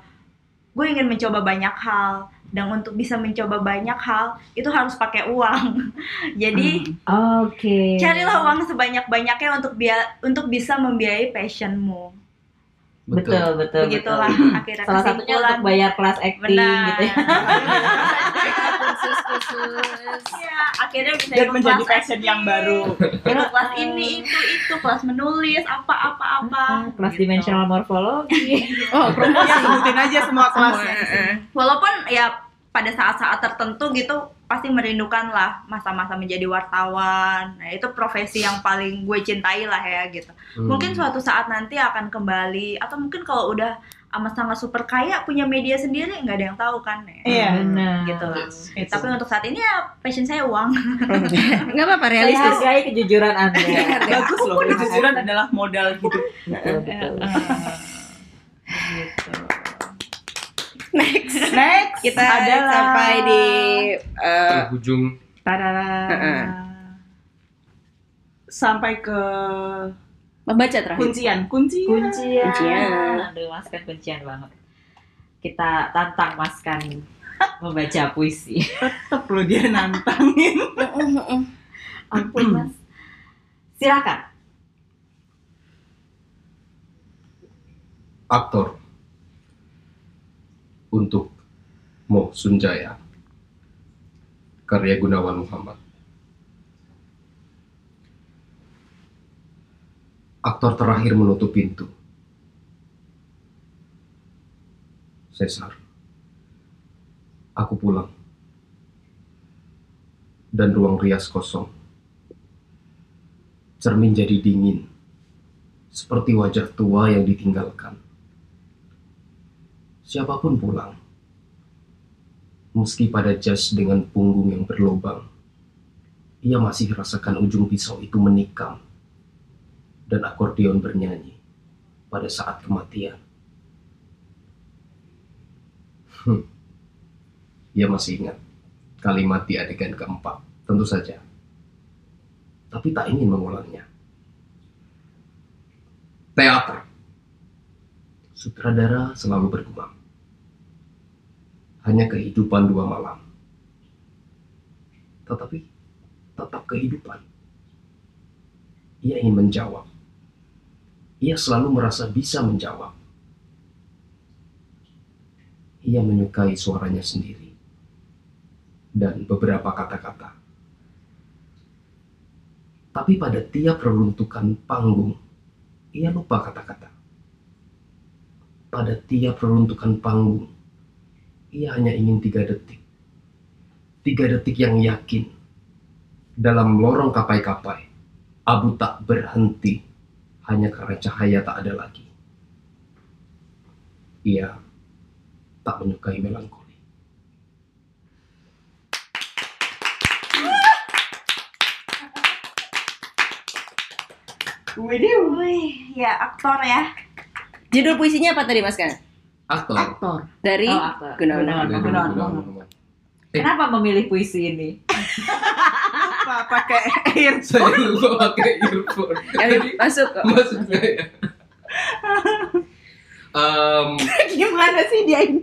Speaker 4: gue ingin mencoba banyak hal dan untuk bisa mencoba banyak hal itu harus pakai uang. <laughs> Jadi
Speaker 2: Oke.
Speaker 4: carilah uang sebanyak-banyaknya untuk bia untuk bisa membiayai passionmu
Speaker 2: Betul, betul.
Speaker 4: begitulah
Speaker 2: betul.
Speaker 4: akhirnya
Speaker 2: Salah satunya untuk bayar kelas acting
Speaker 4: benar
Speaker 2: gitu ya. <laughs>
Speaker 5: Khusus-khusus.
Speaker 4: Iya, akhirnya bisa
Speaker 3: Dan menjadi
Speaker 4: kelas
Speaker 3: passion yang baru.
Speaker 4: ikut kelas ini itu itu kelas menulis apa apa apa
Speaker 2: Ah, kelas
Speaker 4: gitu.
Speaker 2: dimensional morfologi.
Speaker 5: Oh,
Speaker 3: Ya
Speaker 5: promosi.
Speaker 3: sebutin aja semua
Speaker 5: Semua,
Speaker 3: kelasnya.
Speaker 5: eh.
Speaker 4: walaupun ya pada saat-saat tertentu gitu pasti merindukan lah masa-masa menjadi wartawan nah itu profesi yang paling gue cintai lah ya gitu
Speaker 1: Hmm.
Speaker 4: mungkin suatu saat nanti akan kembali atau mungkin kalau udah amat sangat super kaya punya media sendiri nggak ada yang tahu kan ya.
Speaker 3: Iya.
Speaker 2: Benar.
Speaker 4: gitu lah
Speaker 1: Yes.
Speaker 4: tapi untuk saat ini ya passion saya uang <laughs>
Speaker 5: Nggak apa-apa,
Speaker 2: Saya
Speaker 5: realistis.
Speaker 2: hargai kejujuran Anda.
Speaker 3: Bagus loh, kejujuran adalah modal hidup.
Speaker 2: betul, betul.
Speaker 4: gitu. <laughs>
Speaker 5: Next.
Speaker 3: Next
Speaker 5: Kita
Speaker 3: adalah
Speaker 5: sampai di eh,
Speaker 1: Penghujung
Speaker 3: Tadada.
Speaker 5: Heeh.
Speaker 3: Sampai ke
Speaker 5: membaca terakhir.
Speaker 3: kuncian, kuncian.
Speaker 2: Kuncian.
Speaker 5: Kuncian.
Speaker 2: Aduh, Mas kan kuncian banget. Kita tantang Mas kan membaca puisi. <laughs>
Speaker 3: Tetep loh dia nantangin. <laughs>
Speaker 2: Ampun, Mas. Silakan.
Speaker 1: aktor untuk Mo Sunjaya. Karya Gunawan Muhammad. Aktor terakhir menutup pintu. Cesar. Aku pulang. Dan ruang rias kosong. Cermin jadi dingin. Seperti wajah tua yang ditinggalkan siapa pun pulang. Meski pada jas dengan punggung yang berlobang, ia masih rasakan ujung pisau itu menikam dan akordeon bernyanyi pada saat kematian. Hmm. Ia masih ingat kalimat di adegan keempat, tentu saja. Tapi tak ingin mengulangnya. Teater. Sutradara selalu bergumam hanya kehidupan dua malam. Tetapi tetap kehidupan. Ia ingin menjawab. Ia selalu merasa bisa menjawab. Ia menyukai suaranya sendiri dan beberapa kata-kata. Tapi pada tiap reruntukan panggung, ia lupa kata-kata. Pada tiap reruntukan panggung, ia hanya ingin tiga detik. Tiga detik yang yakin. Dalam lorong kapai-kapai, abu tak berhenti hanya karena cahaya tak ada lagi. Ia tak menyukai melankoli.
Speaker 4: Wih, ya aktor ya
Speaker 5: Judul puisinya apa tadi Mas Kan?
Speaker 1: Aktor.
Speaker 2: Aktor.
Speaker 5: Dari
Speaker 2: Oh, aktor.
Speaker 5: Gunawan.
Speaker 2: Gunawan.
Speaker 1: Dari
Speaker 3: Gunawan.
Speaker 1: Gunawan Muhammad. Eh.
Speaker 2: Kenapa memilih puisi ini?
Speaker 3: Apa pakai air?
Speaker 1: Saya lupa pakai earphone.
Speaker 5: Ayo,
Speaker 1: Tadi
Speaker 5: masuk kok.
Speaker 1: maksudnya ya. Em,
Speaker 5: Gimana sih dia ini?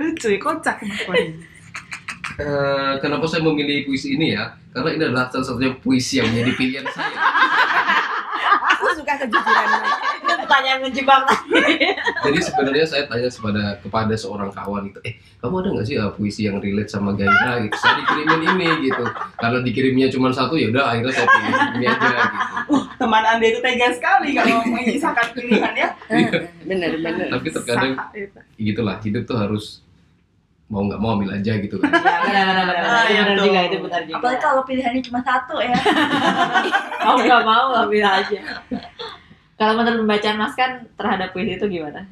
Speaker 3: Lucu ya, kocak
Speaker 1: eh, kenapa saya memilih puisi ini ya? Karena ini adalah satu-satunya puisi yang menjadi pilihan saya.
Speaker 5: Aku suka kejujuran.
Speaker 2: Itu pertanyaan menjebak
Speaker 1: Jadi sebenarnya saya tanya kepada kepada seorang kawan itu, eh kamu ada nggak sih uh, puisi yang relate sama Gaira gitu? Saya dikirimin ini gitu. Karena dikirimnya cuma satu ya udah akhirnya saya pilih ini aja gitu.
Speaker 3: Teman Anda itu tega sekali kalau menyisakan pilihan ya.
Speaker 5: Bener bener.
Speaker 1: Tapi terkadang gitulah hidup tuh harus mau nggak mau ambil aja gitu kan.
Speaker 2: Ya, benar, benar, benar.
Speaker 3: Ah,
Speaker 2: Itu
Speaker 3: ya
Speaker 2: benar
Speaker 3: tuh.
Speaker 2: juga, itu benar juga.
Speaker 4: apalagi kalau pilihannya cuma satu ya <laughs>
Speaker 2: Mau nggak mau, ambil aja. Kalau menurut pembacaan Mas kan terhadap puisi itu gimana?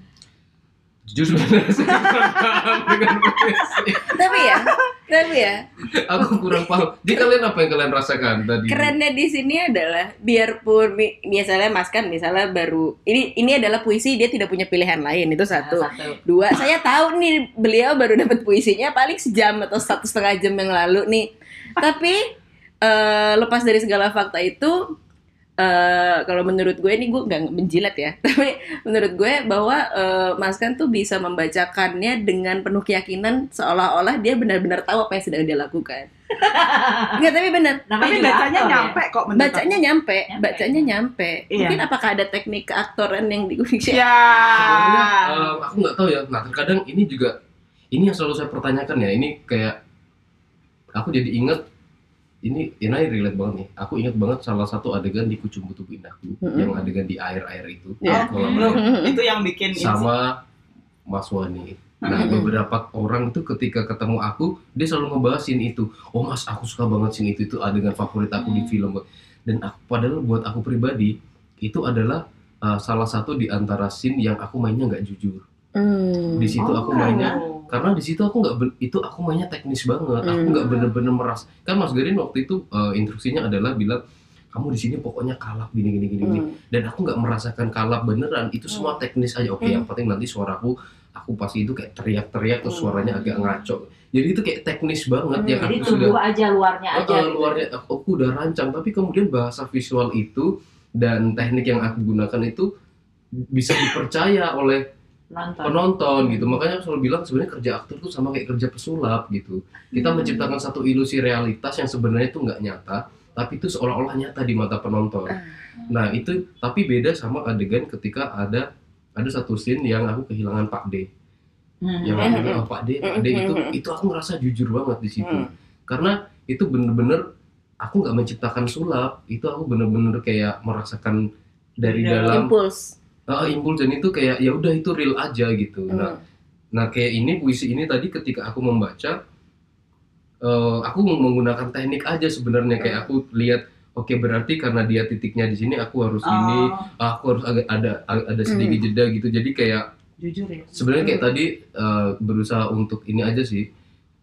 Speaker 1: jujur sebenarnya saya kurang paham dengan puisi
Speaker 5: Tapi ya, tapi ya,
Speaker 1: aku kurang paham jadi kalian apa yang kalian rasakan tadi
Speaker 5: kerennya di sini adalah biarpun misalnya Mas kan misalnya baru ini ini adalah puisi dia tidak punya pilihan lain itu satu.
Speaker 2: Nah, satu.
Speaker 5: Dua, saya tahu nih beliau baru dapat puisinya paling sejam atau satu setengah jam yang lalu nih. Tapi eh, lepas dari segala fakta itu, eh, kalau menurut gue ini gue nggak menjilat ya, <laughs> tapi menurut gue bahwa eh, Mas Kan tuh bisa membacakannya dengan penuh keyakinan seolah-olah dia benar-benar tahu apa yang sedang dia lakukan. <laughs> Enggak, tapi benar.
Speaker 3: Tapi bacanya
Speaker 2: aktor ya.
Speaker 3: nyampe kok menurut
Speaker 5: Bacanya nyampe,
Speaker 2: Nyampe.
Speaker 5: bacanya nyampe.
Speaker 3: Iya.
Speaker 5: Mungkin apakah ada teknik keaktoran yang digunakan?
Speaker 3: Ya.
Speaker 1: Sebenarnya, eh, aku nggak tahu ya nah terkadang ini juga ini yang selalu saya pertanyakan ya ini kayak aku jadi inget ini ini relate banget nih aku ingat banget salah satu adegan di Kucing Tubuh Indahku
Speaker 5: Mm-mm.
Speaker 1: yang adegan di air-air itu
Speaker 5: Iya.
Speaker 3: Oh,
Speaker 1: air.
Speaker 3: Itu yang bikin
Speaker 1: sama Mas Wani nah beberapa orang tuh ketika ketemu aku dia selalu ngebahas scene itu oh mas aku suka banget scene itu itu adegan favorit aku di
Speaker 2: Hmm.
Speaker 1: film dan aku, padahal buat aku pribadi itu adalah uh, salah satu di antara scene yang aku mainnya nggak jujur
Speaker 5: Hmm.
Speaker 1: di situ aku
Speaker 2: Oh.
Speaker 1: mainnya karena di situ aku nggak itu aku mainnya teknis banget aku
Speaker 5: Hmm.
Speaker 1: nggak bener-bener meras kan Mas Garin waktu itu uh, instruksinya adalah bilang kamu di sini pokoknya kalap gini gini gini, gini."
Speaker 5: Hmm.
Speaker 1: dan aku nggak merasakan kalap beneran itu semua teknis aja oke
Speaker 5: Hmm.
Speaker 1: yang penting nanti suaraku aku pasti itu kayak teriak-teriak terus
Speaker 5: Hmm.
Speaker 1: suaranya agak ngaco jadi itu kayak teknis banget
Speaker 5: Hmm,
Speaker 1: yang
Speaker 2: Jadi
Speaker 1: aku sudah
Speaker 2: aja luarnya aja.
Speaker 1: uh,
Speaker 2: gitu.
Speaker 1: luarnya aku, aku udah rancang tapi kemudian bahasa visual itu dan teknik yang aku gunakan itu bisa dipercaya oleh
Speaker 2: Nonton.
Speaker 1: penonton gitu makanya aku selalu bilang sebenarnya kerja aktor tuh sama kayak kerja pesulap gitu kita
Speaker 2: Hmm.
Speaker 1: menciptakan satu ilusi realitas yang sebenarnya itu nggak nyata tapi itu seolah-olah nyata di mata penonton
Speaker 2: Ah.
Speaker 1: nah itu tapi beda sama adegan ketika ada ada satu scene yang aku kehilangan Pak D
Speaker 2: Hmm.
Speaker 1: yang
Speaker 5: Hmm.
Speaker 1: aku bilang, "Oh, Pak D Pak D itu itu aku ngerasa jujur banget di situ
Speaker 5: Hmm.
Speaker 1: karena itu bener-bener aku nggak menciptakan sulap itu aku bener-bener kayak merasakan dari
Speaker 2: Dari
Speaker 1: dalam
Speaker 5: Impuls.
Speaker 1: Uh, impuls dan itu kayak ya udah itu real aja gitu nah
Speaker 5: Hmm.
Speaker 1: Nah kayak ini puisi ini tadi ketika aku membaca, eh, aku menggunakan teknik aja sebenarnya kayak aku lihat, oke berarti karena dia titiknya di sini aku harus ini,
Speaker 2: Oh,
Speaker 1: aku harus agak ada ada sedikit jeda gitu. Jadi kayak
Speaker 3: Jujur ya.
Speaker 1: sebenarnya kayak tadi eh, berusaha untuk ini aja sih.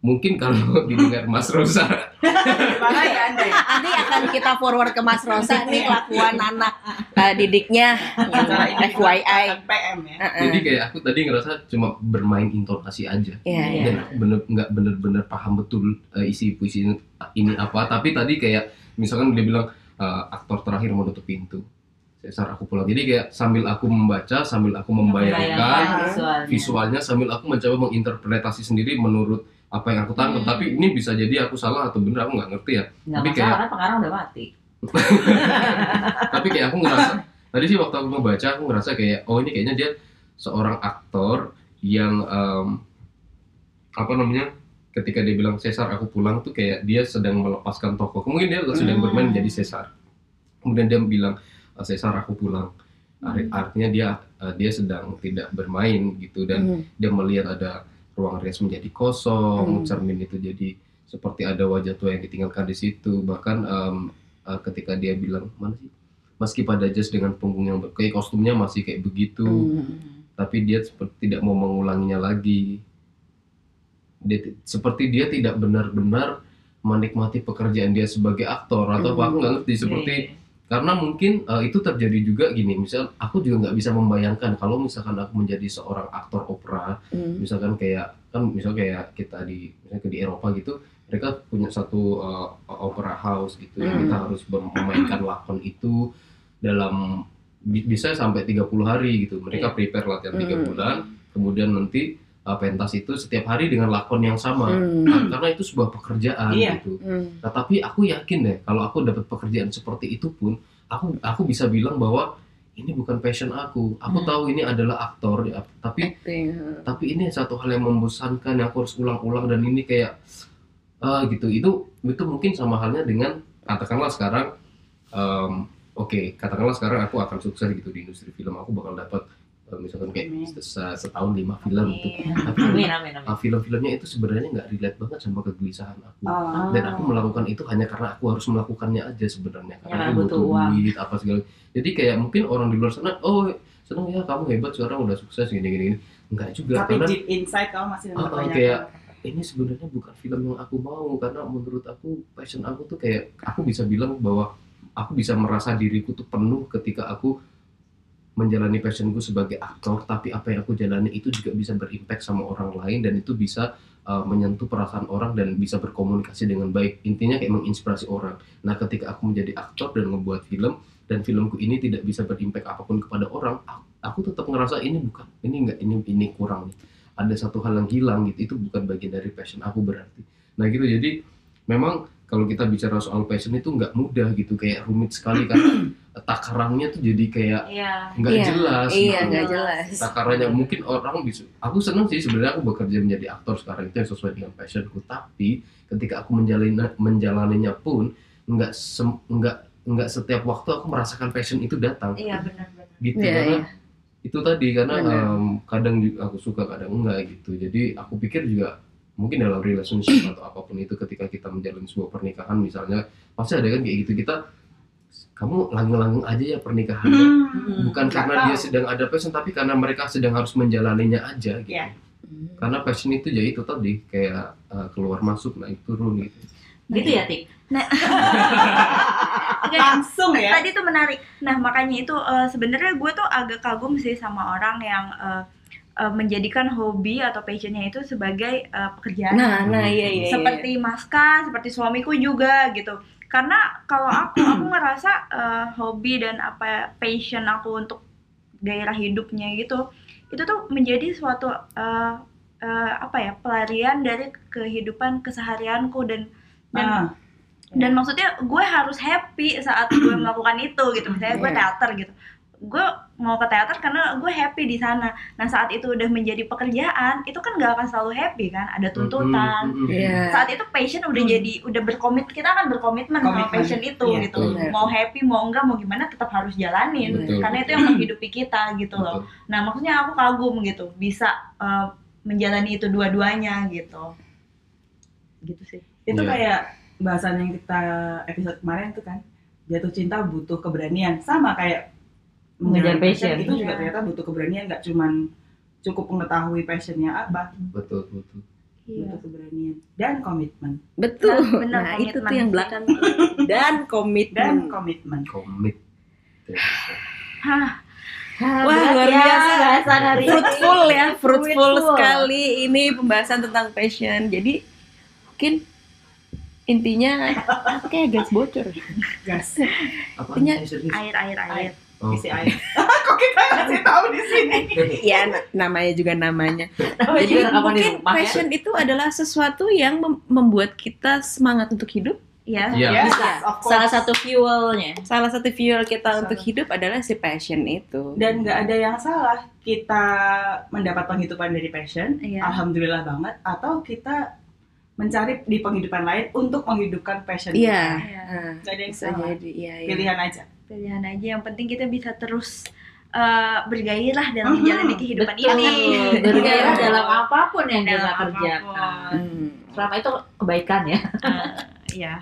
Speaker 1: Mungkin kalau <laughs> didengar Mas Rosa,
Speaker 3: Gimana ya Anda?
Speaker 5: Nanti akan kita forward ke Mas Rosa nih kelakuan anak eh, didiknya
Speaker 3: Acara ini
Speaker 5: FYI.
Speaker 3: PM ya.
Speaker 5: Heeh.
Speaker 1: jadi kayak aku tadi ngerasa cuma bermain intonasi aja.
Speaker 5: Iya, iya.
Speaker 1: dan aku bener nggak bener-bener paham betul eh, isi puisi ini, ini apa tapi tadi kayak misalkan dia bilang eh, aktor terakhir menutup pintu Cesar aku pulang jadi kayak sambil aku membaca sambil aku membayangkan
Speaker 2: membayangkan visualnya.
Speaker 1: visualnya sambil aku mencoba menginterpretasi sendiri menurut apa yang aku tangkap
Speaker 2: Hmm.
Speaker 1: tapi ini bisa jadi aku salah atau bener aku nggak ngerti ya
Speaker 2: Nggak
Speaker 1: Tapi
Speaker 2: masalah
Speaker 1: kayak-
Speaker 2: karena pengarang udah mati. <laughs>
Speaker 1: tapi kayak aku ngerasa tadi sih waktu aku membaca aku ngerasa kayak oh ini kayaknya dia seorang aktor yang em, apa namanya ketika dia bilang Cesar aku pulang tuh kayak dia sedang melepaskan tokoh mungkin dia sedang
Speaker 2: Hmm.
Speaker 1: bermain menjadi Cesar kemudian dia bilang Cesar aku pulang Ar- artinya dia eh, dia sedang tidak bermain gitu dan
Speaker 5: Hmm.
Speaker 1: dia melihat ada ruang rias menjadi kosong,
Speaker 5: Hmm.
Speaker 1: cermin itu jadi seperti ada wajah tua yang ditinggalkan di situ. Bahkan em, eh, ketika dia bilang mana sih, meski pada jas dengan punggung yang kayak kostumnya masih kayak begitu,
Speaker 5: Hmm.
Speaker 1: tapi dia seperti tidak mau mengulanginya lagi. Dia ti- seperti dia tidak benar-benar menikmati pekerjaan dia sebagai aktor atau
Speaker 5: Hmm.
Speaker 1: nggak ngerti seperti
Speaker 2: Iya.
Speaker 1: Karena mungkin uh, itu terjadi juga gini misal aku juga nggak bisa membayangkan kalau misalkan aku menjadi seorang aktor opera
Speaker 5: Hmm.
Speaker 1: misalkan kayak kan misal kayak kita di misalnya di Eropa gitu mereka punya satu uh, opera house gitu yang
Speaker 5: Hmm.
Speaker 1: kita harus ber- memainkan lakon itu dalam bi- bisa sampai 30 hari gitu mereka prepare latihan tiga
Speaker 5: Hmm.
Speaker 1: bulan kemudian nanti uh, pentas itu setiap hari dengan lakon yang sama
Speaker 5: Hmm.
Speaker 1: karena itu sebuah pekerjaan
Speaker 3: Iya.
Speaker 1: gitu
Speaker 5: Hmm.
Speaker 1: Nah, tapi aku yakin deh kalau aku dapat pekerjaan seperti itu pun aku aku bisa bilang bahwa ini bukan passion aku. Aku
Speaker 2: Hmm.
Speaker 1: tahu ini adalah aktor ya, tapi
Speaker 5: Acting, hmm.
Speaker 1: tapi ini satu hal yang membosankan yang aku harus ulang-ulang dan ini kayak ah gitu. Itu itu mungkin sama halnya dengan katakanlah sekarang em, oke, katakanlah sekarang aku akan sukses gitu di industri film. Aku bakal dapat misalkan kayak setahun lima film gitu.
Speaker 2: Amin.
Speaker 1: Tapi
Speaker 2: Amin, amin, amin.
Speaker 1: ah, film-filmnya itu sebenarnya nggak relate banget sama kegelisahan aku
Speaker 3: Oh.
Speaker 1: dan aku melakukan itu hanya karena aku harus melakukannya aja sebenarnya karena
Speaker 2: karena
Speaker 1: aku
Speaker 2: butuh uang.
Speaker 1: duit apa segala jadi kayak mungkin orang di luar sana oh seneng ya kamu hebat sekarang udah sukses gini gini, gini. enggak juga
Speaker 3: Tapi
Speaker 1: karena
Speaker 3: deep inside kamu masih
Speaker 1: oh,
Speaker 3: mempertanyakan.
Speaker 1: kayak ini sebenarnya bukan film yang aku mau karena menurut aku passion aku tuh kayak aku bisa bilang bahwa aku bisa merasa diriku tuh penuh ketika aku menjalani passionku sebagai aktor tapi apa yang aku jalani itu juga bisa berimpact sama orang lain dan itu bisa uh, menyentuh perasaan orang dan bisa berkomunikasi dengan baik. Intinya kayak menginspirasi orang. Nah ketika aku menjadi aktor dan membuat film dan filmku ini tidak bisa berimpact apa pun kepada orang aku, aku tetap ngerasa ini bukan ini enggak ini ini kurang nih. Ada satu hal yang hilang gitu itu bukan bagian dari passion aku berarti. Nah gitu. Jadi memang kalau kita bicara soal passion itu nggak mudah gitu kayak rumit sekali karena <clears throat> takarannya tuh jadi kayak
Speaker 2: Iya.
Speaker 1: nggak
Speaker 5: Iya,
Speaker 1: jelas
Speaker 5: Iya,
Speaker 1: gitu.
Speaker 5: nggak jelas.
Speaker 1: takarannya mungkin orang bisa aku senang sih sebenarnya aku bekerja menjadi aktor sekarang itu yang sesuai dengan passionku tapi ketika aku menjalani menjalaninya pun nggak nggak nggak setiap waktu aku merasakan passion itu datang
Speaker 2: Iya benar-benar.
Speaker 1: gitu
Speaker 5: Iya,
Speaker 1: karena
Speaker 5: iya.
Speaker 1: itu tadi karena
Speaker 5: Benar.
Speaker 1: em, kadang juga aku suka kadang enggak gitu jadi aku pikir juga mungkin dalam relationship atau apa pun itu ketika kita menjalin sebuah pernikahan misalnya pasti ada kan kayak gitu kita kamu langgeng-langgeng aja ya pernikahannya
Speaker 3: Hmm,
Speaker 1: bukan karena
Speaker 3: tahu.
Speaker 1: dia sedang ada passion tapi karena mereka sedang harus menjalaninya aja gitu
Speaker 3: Iya.
Speaker 1: karena passion itu ya itu tadi kayak eh, keluar masuk naik turun gitu
Speaker 2: Gitu ya, Tik? <laughs>
Speaker 4: Oke,
Speaker 3: langsung ya.
Speaker 4: tadi tuh menarik. Nah makanya itu eh, sebenarnya gue tuh agak kagum sih sama orang yang eh, eh, menjadikan hobi atau passionnya itu sebagai eh, pekerjaan.
Speaker 5: Nah, nah iya iya. iya.
Speaker 4: seperti Maska, seperti suamiku juga gitu. Karena kalau aku <clears throat> aku ngerasa eh, hobi dan apa passion aku untuk gairah hidupnya gitu, itu tuh menjadi suatu eh, eh, apa ya pelarian dari kehidupan keseharianku dan dan
Speaker 3: Ah,
Speaker 4: dan maksudnya gue harus happy saat gue <clears throat> melakukan itu gitu misalnya gue
Speaker 5: Iya.
Speaker 4: teater gitu gue mau ke teater karena gue happy di sana nah saat itu udah menjadi pekerjaan itu kan gak akan selalu happy kan ada tuntutan
Speaker 1: Mm, mm, mm, mm.
Speaker 5: Iya.
Speaker 4: saat itu passion udah
Speaker 3: Hmm.
Speaker 4: jadi udah berkomit kita akan berkomitmen sama passion itu
Speaker 3: Iya,
Speaker 4: gitu
Speaker 5: benar.
Speaker 4: mau happy mau enggak mau gimana tetap harus jalanin
Speaker 1: Betul.
Speaker 4: karena itu yang <clears throat> menghidupi kita gitu loh nah maksudnya aku kagum gitu bisa eh, menjalani itu dua-duanya gitu gitu sih
Speaker 3: itu
Speaker 1: Iya.
Speaker 3: kayak bahasan yang kita episode kemarin tuh kan jatuh cinta butuh keberanian sama kayak
Speaker 2: Mengejar passion.
Speaker 3: itu juga
Speaker 4: Iya.
Speaker 3: ternyata butuh keberanian nggak cuman cukup mengetahui passionnya apa
Speaker 1: betul betul
Speaker 4: Iya.
Speaker 3: butuh keberanian dan komitmen
Speaker 5: Betul.
Speaker 4: Nah, benar,
Speaker 5: Nah, itu tuh
Speaker 4: komitmen
Speaker 5: yang belakang. Dan komitmen.
Speaker 3: dan komitmen
Speaker 1: komit
Speaker 4: Hah,
Speaker 5: Wah,
Speaker 2: berat
Speaker 5: luar
Speaker 2: ya
Speaker 5: biasa.
Speaker 2: bahasan hari ini.
Speaker 5: fruitful ya, fruitful
Speaker 2: Fruitful.
Speaker 5: sekali ini pembahasan tentang passion. Jadi mungkin intinya apa kayak gas bocor.
Speaker 3: gas
Speaker 1: apa
Speaker 5: Punya
Speaker 1: serius?
Speaker 4: air air air
Speaker 1: Oh.
Speaker 3: isi air <laughs> kok kita ngasih tahu di sini <laughs>
Speaker 5: ya na- namanya juga namanya.
Speaker 2: Namanya
Speaker 5: Jadi
Speaker 2: juga
Speaker 5: mungkin
Speaker 2: rumah ya.
Speaker 5: passion itu adalah sesuatu yang mem- membuat kita semangat untuk hidup.
Speaker 4: ya
Speaker 1: Iya.
Speaker 3: Yes,
Speaker 2: Bisa.
Speaker 3: course.
Speaker 2: Salah satu fuelnya.
Speaker 5: Salah satu fuel kita
Speaker 3: Salah.
Speaker 5: untuk hidup adalah si passion itu.
Speaker 3: dan nggak ada yang salah kita mendapat penghidupan dari passion
Speaker 4: Iya.
Speaker 3: alhamdulillah banget atau kita mencari di penghidupan lain untuk menghidupkan passion
Speaker 5: Iya.
Speaker 3: kita
Speaker 5: Nah,
Speaker 3: nggak ada yang
Speaker 5: bisa
Speaker 3: salah
Speaker 5: jadi. Iya, iya.
Speaker 3: pilihan aja
Speaker 4: pilihan aja yang penting kita bisa terus eh, bergairah dalam
Speaker 3: Mhm.
Speaker 4: menjalani kehidupan
Speaker 2: Betul.
Speaker 4: ini
Speaker 2: Bergairah
Speaker 5: Iya.
Speaker 2: dalam apa pun yang kita
Speaker 4: Dalam
Speaker 2: kerjakan.
Speaker 4: apa pun.
Speaker 5: Hmm.
Speaker 2: Selama itu kebaikan ya.
Speaker 4: Eh, ya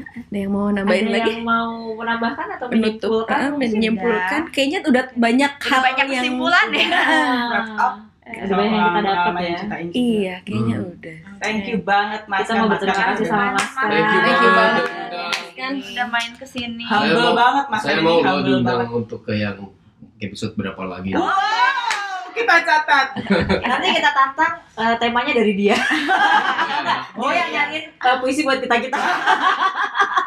Speaker 5: Ada yang mau nambahin
Speaker 2: Ada
Speaker 5: lagi?
Speaker 2: yang mau menambahkan atau menyimpulkan?
Speaker 5: ah,
Speaker 2: mungkin?
Speaker 5: menyimpulkan. Kayaknya udah banyak
Speaker 4: Udah
Speaker 5: hal
Speaker 4: banyak
Speaker 5: yang
Speaker 4: kesimpulan ya.
Speaker 3: Wrap up.
Speaker 2: Ada banyak yang kita dapat ya.
Speaker 5: Iya, kayaknya
Speaker 1: Hmm.
Speaker 5: udah.
Speaker 3: thank you banget mas
Speaker 2: Kita mau berterima kasih sama Mas.
Speaker 1: Thank you
Speaker 5: Thank you
Speaker 1: banget.
Speaker 4: Kan udah main ke sini
Speaker 3: humble
Speaker 1: Saya
Speaker 3: banget mas
Speaker 1: saya mau lo diundang untuk ke yang episode berapa lagi
Speaker 3: wow kita catat
Speaker 2: Nanti kita tantang eh, temanya dari dia. <laughs>
Speaker 3: Oh,
Speaker 2: Oh yang
Speaker 3: iya.
Speaker 2: nyariin eh, puisi buat kita kita.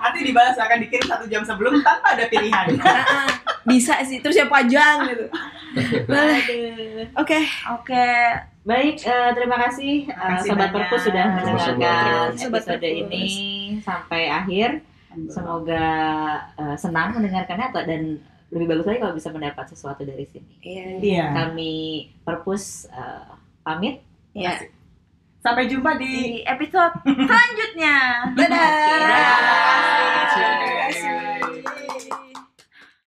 Speaker 3: nanti dibalas akan dikirim satu jam sebelum tanpa ada pilihan <laughs>
Speaker 5: bisa sih, terus ya pajang gitu. Boleh. Oke,
Speaker 4: oke
Speaker 2: Baik, eh, terima kasih, eh,
Speaker 3: kasih
Speaker 2: Sobat
Speaker 3: banyak.
Speaker 2: Perpus sudah mendengarkan episode ini sampai akhir. Semoga uh, senang mendengarkannya atau dan lebih bagus lagi kalau bisa mendapat sesuatu dari sini.
Speaker 5: Iya.
Speaker 3: Yeah.
Speaker 2: Kami perpus uh, pamit.
Speaker 5: Iya. Yeah.
Speaker 3: Sampai jumpa di,
Speaker 4: di episode selanjutnya. <laughs> Dadah. Dadah. dadah. dadah.